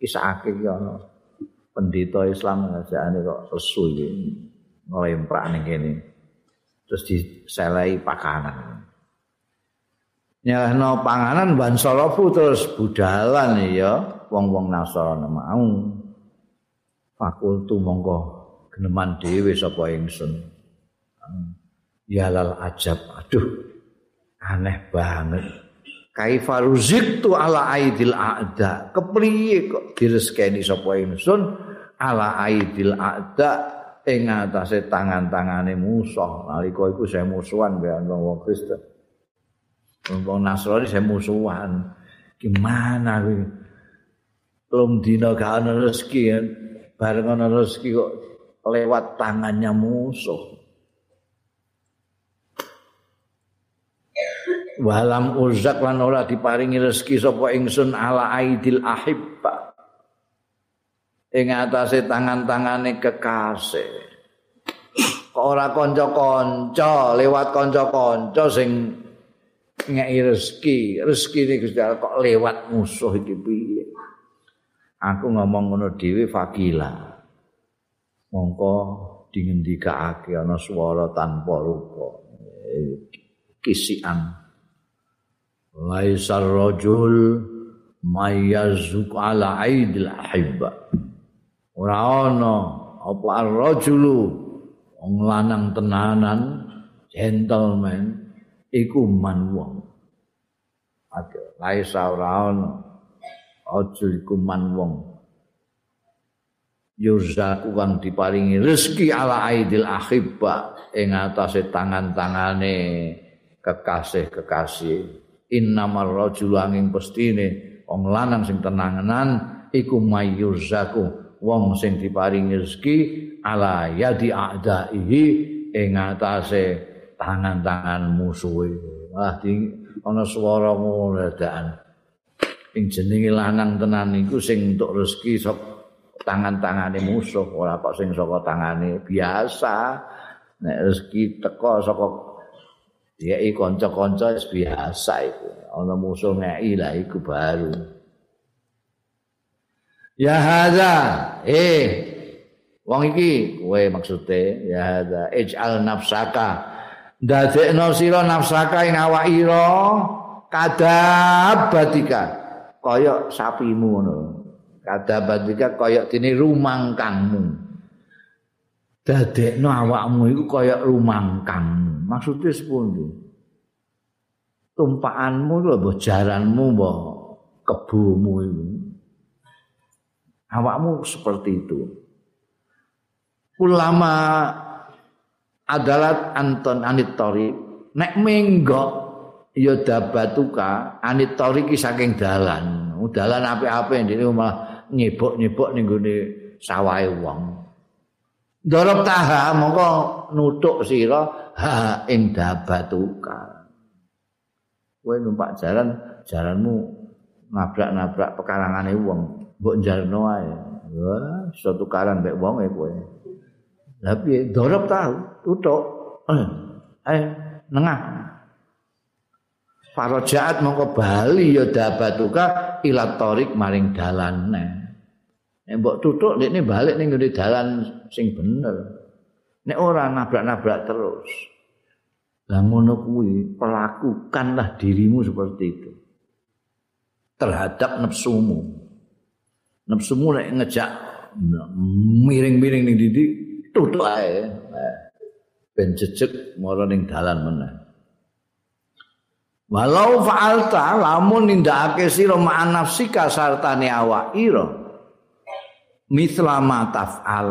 kisah iki ana pendeta Islam ngajane kok lesu iki nglemprak ning kene. Terus diselehi pakanan. Nyelehno panganan ban sorofu terus budalan ya wong-wong nasara mau. Fakultu mongko geneman dhewe sapa ingsun. Ya lal ajab. Aduh aneh banget kaifa ruziktu ala aidil a'da? Kepriye kok direskeni sapa ingsun? Ala aidil a'da ing atase tangan-tangane musuh nalika iku saya musuhan mbek wong Kristen. Wong Nasrani saya musuhan. Gimana kuwi? Telung dina gak ana rezeki bareng ana rezeki kok lewat tangannya musuh. Walam uzak lan ora diparingi rezeki sapa ingsun ala aidil ahibba. Ing atase tangan-tangane kekasih. Kok ora kanca-kanca lewat kanca-kanca sing ngeki rezeki. Rezeki iki kok lewat musuh iki piye? aku ngomong ngono dhewe fakila mongko dingendikake ana swara tanpa rupa kisian laisar rajul mayyazuk ala aidil ahibba. Ora ana apa ar-rajulu wong lanang tenanan gentleman iku man wong. Laisa ora ana. Aja iku man wong. Yurzaku kang diparingi rezeki ala aidil akhibba ing atase tangan-tangane kekasih-kekasih innamar rajul angin pestine wong lanang sing tenanganan iku mayurzaku wong sing diparingi rezeki ala yadi a'daihi ing atase tangan-tangan musuhe wah ana swara ngono ing jenenge lanang tenan iku sing entuk rezeki sok tangan-tangane musuh ora kok sing saka tangane biasa. Nek rezeki teko saka diai kanca-kanca biasa iku. Ana musuh ngeki lah iku baru. Ya hadza. Eh wong iki kowe maksude ya hadza. Ij'al nafsaka. Dadekno sira nafsaka ing awak ira. Kadabatika. Kaya sapimu ngono. Kadabadika kaya dene rumangkangmu. Dadekno awakmu iku kaya rumangkangmu. Maksude sepundi? Tumpakanmu lho mbok jaranmu mbok kebumu iku. Awakmu seperti itu. Ulama adalah Anton Anitori nek menggok ya dabatuka anit tariki saking dalan. Dalan apik-apik ndene malah nyebok-nyebok ning gone sawahe wong. Dorop taha mongko nutuk sira ha ing dabatuka. Kowe numpak jalan, jalanmu nabrak-nabrak pekalangane wong, mbok jarno ae. Wah, iso tukaran mek wong e kowe. Lah piye? Dorop tahu. Eh, eh nengah. Farajaat mongko bali ya dabatuka ila tarik maring dalan nek. Nek mbok tutuk nek balik ning ngene dalan sing bener. Nek ora nabrak-nabrak terus. Lah ngono kuwi pelakukanlah dirimu seperti itu. Terhadap nafsumu. Nafsumu nek ngejak miring-miring ning ndi tutuk ae. Ben jejeg mara ning dalan meneh. Walau fa'alta lamun nindakake sira ma'an nafsika sartane awak ira. Mislama taf'al.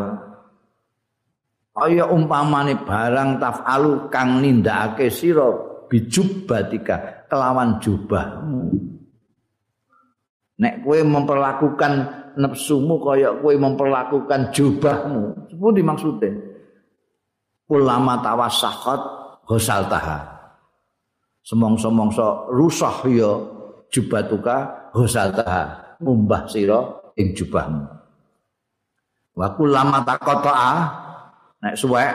Kaya umpamane barang taf'alu kang nindakake sira bijubbatika kelawan jubahmu. Nek kowe memperlakukan nafsumu kaya kowe memperlakukan jubahmu, sepundi maksude? Ulama tawassaqat hosal taha. semongso-mongso rusah ya jubatuka husaltaha mumbah sira ing jubahmu wa kullama taqata'a nek suwek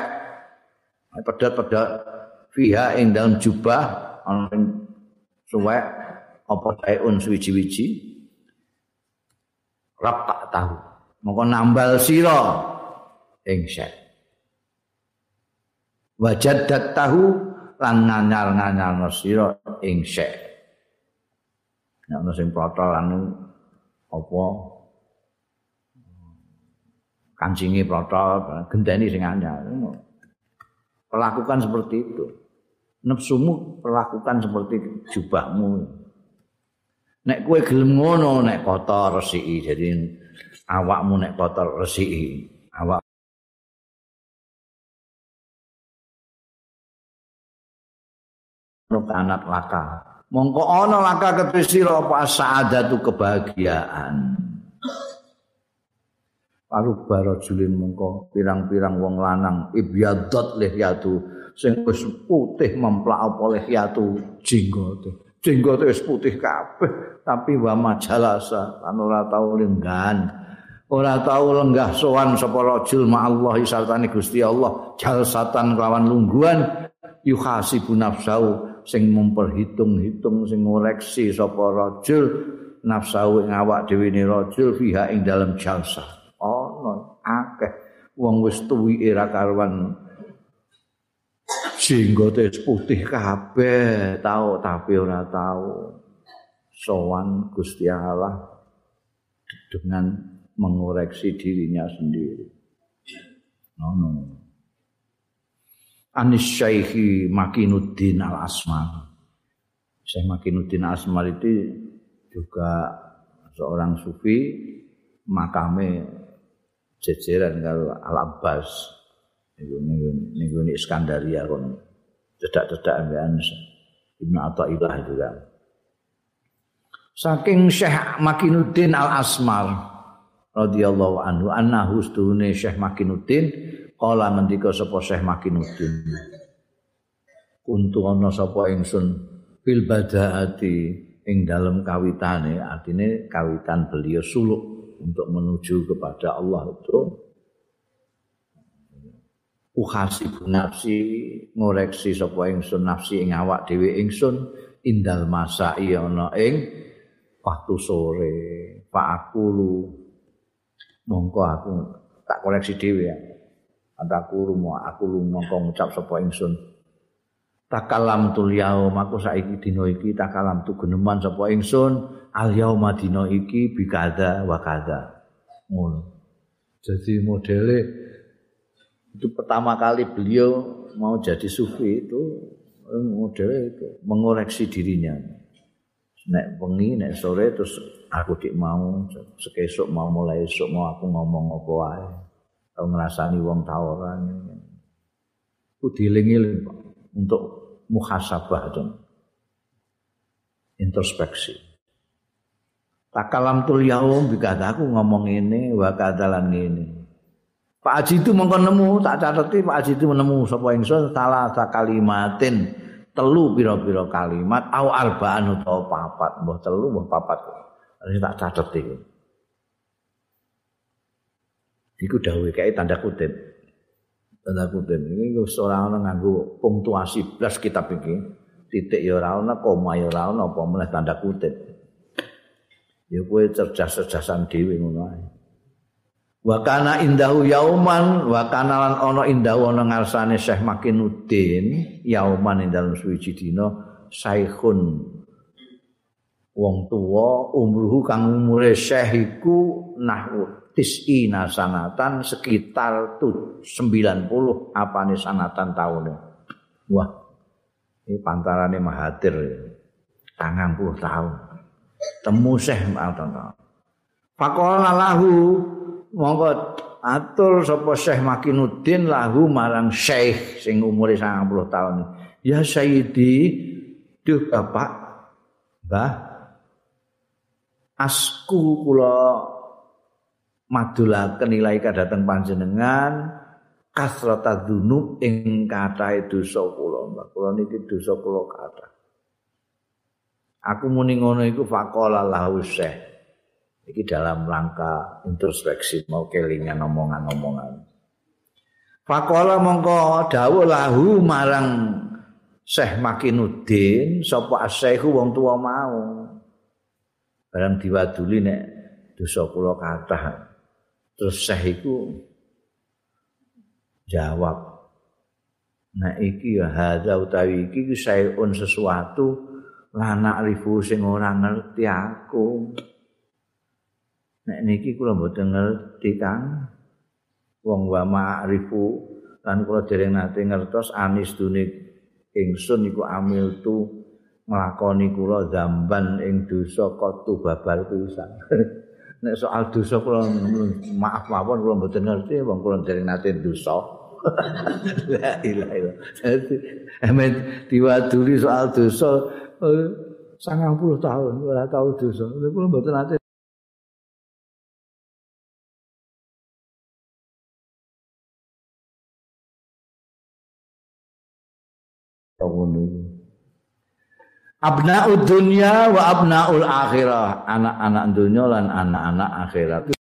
pedot-pedot fiha ing dalam jubah ana suwek apa taun suwiji-wiji rap tak tahu. Mongko nambal sira ing syek wajadat tahu lan nganyar-nganyar sira ing syek nek ana sing protol anu apa kancingi protol gendeni sing anyar. Perlakukan seperti itu. Nafsumu perlakukan seperti jubahmu. Nek kowe gelem ngono nek kotor resiki. Jadi awakmu nek kotor resiki awak kanat laka. Mongko ana laka ketrisira apa saadatu kebahagiaan Paru baro julin mongko pirang-pirang wong lanang ibyadot lihyatu sing wis putih memplak apa lihyatu jenggote jenggote wis putih kabeh. Tapi wa majalasa kan ora tau lenggan. Ora tau lenggah sowan sapa rajul ma Allah sartane Gusti Allah. Jalsatan kelawan lungguhan yuhasibu nafsau. Sing memperhitung-hitung sing ngoreksi sapa rajul. Nafsau ing awak dhewe ne rajul fiha ing dalam jalsa ana akeh wong wis tuwi era karuan jenggote putih kabeh tau tapi ora tau sowan Gusti Allah dengan mengoreksi dirinya sendiri. No, no. Anis Syaihi Makinuddin Al Asmar. Syekh Makinuddin Al Asmar itu juga seorang sufi makame jejeran kalau Al Abbas niku niku niku ni Iskandaria kon. Cedak-cedak ambekan Ibnu Athaillah juga saking Syekh Makinuddin Al Asmar radhiyallahu anhu annahu stune Syekh Makinuddin kala ngendika sapa Syekh Makinuddin? Kuntu ana sapa ingsun bil badaati ing dalem kawitane artine kawitan beliau suluk untuk menuju kepada Allah itu. Uhasibu nafsi ngoreksi sapa ingsun nafsi ing awak dhewe ingsun indal masa ana ing waktu sore. Pak aku lu mongko aku tak koleksi dhewe ya. Aku lu aku lu mongko ngucap sapa ingsun takalam tul yaum aku saiki dina iki takalam tu geneman sapa ingsun al yauma dina iki bikada wa kada. Ngono. Jadi modele itu pertama kali beliau mau jadi sufi itu model itu mengoreksi dirinya. Nek wengi nek sore terus aku dik mau sekesuk mau mulai esuk mau aku ngomong apa wae. Tau ngrasani wong tawaran. Ku dilingi untuk muhasabah dan introspeksi. Takalam tul yaum bikata aku ngomong ini wa kadalan ini. Pak Haji itu mongko nemu tak cateti Pak Haji itu menemu sapa ingsun salah kalimatin. Telu pira-pira kalimat au arba'an utawa papat. Mbah telu mbah papat. Ini tak cateti. Iku dawuh kae tanda kutip tanda kutip ini ora ana nganggo punktuasi blas kitab iki. Titik ya ora ana koma ya ora ana apa meneh tanda kutip. Ya kowe cerdas-cerdasan dhewe ngono ae. Wa kana indahu yauman wa kana lan ana indahu ana ngarsane Syekh Makinuddin yauman ing dalem suwiji dina saikhun. Wong tuwa umruhu kang umure Syekh iku nahwu tis'ina sanatan sekitar 90 apane sanatan taune wah ini pantarane mahathir tangang puluh tahun temu Makinuddin Fakola lahu monggo atur sapa Syekh Makinuddin lahu marang Syekh sing umure 90 tahun. Ya Sayyidi, duh Bapak, Mbah. Asku kula madulaken nilai kadatan panjenengan kasrata dzunub ing kathah dosa kula. Kula niki dosa kula kathah. Aku muni ngono iku faqala lahu Syekh. Iki dalam rangka introspeksi mau kelingan omongan-omongan. Fakola mongko dawuh lahu marang Syekh Makinuddin sapa asyikhu wong tua mau. Barang diwaduli nek dosa kula kathah. Terus Syekh iku jawab Nah iki ya hadza utawi iki sayun sesuatu lana rifu sing ora ngerti aku. Nek niki kula mboten ngerti Kang. wong wa ma'rifu lan kula dereng nate ngertos anis dunik ingsun iku amil tu nglakoni kula zamban ing dosa kotu babar pisan [LAUGHS] nek soal dosa kula maaf mawon kula mboten ngerti wong kula dereng nate dosa. [LAUGHS] La ilaha illallah. Amen diwaduli soal dosa 90 eh, tahun ora tau dosa. Kula mboten nate Abnaud dunya wa abnaul akhirah, anak-anak dunia lan anak-anak akhirat.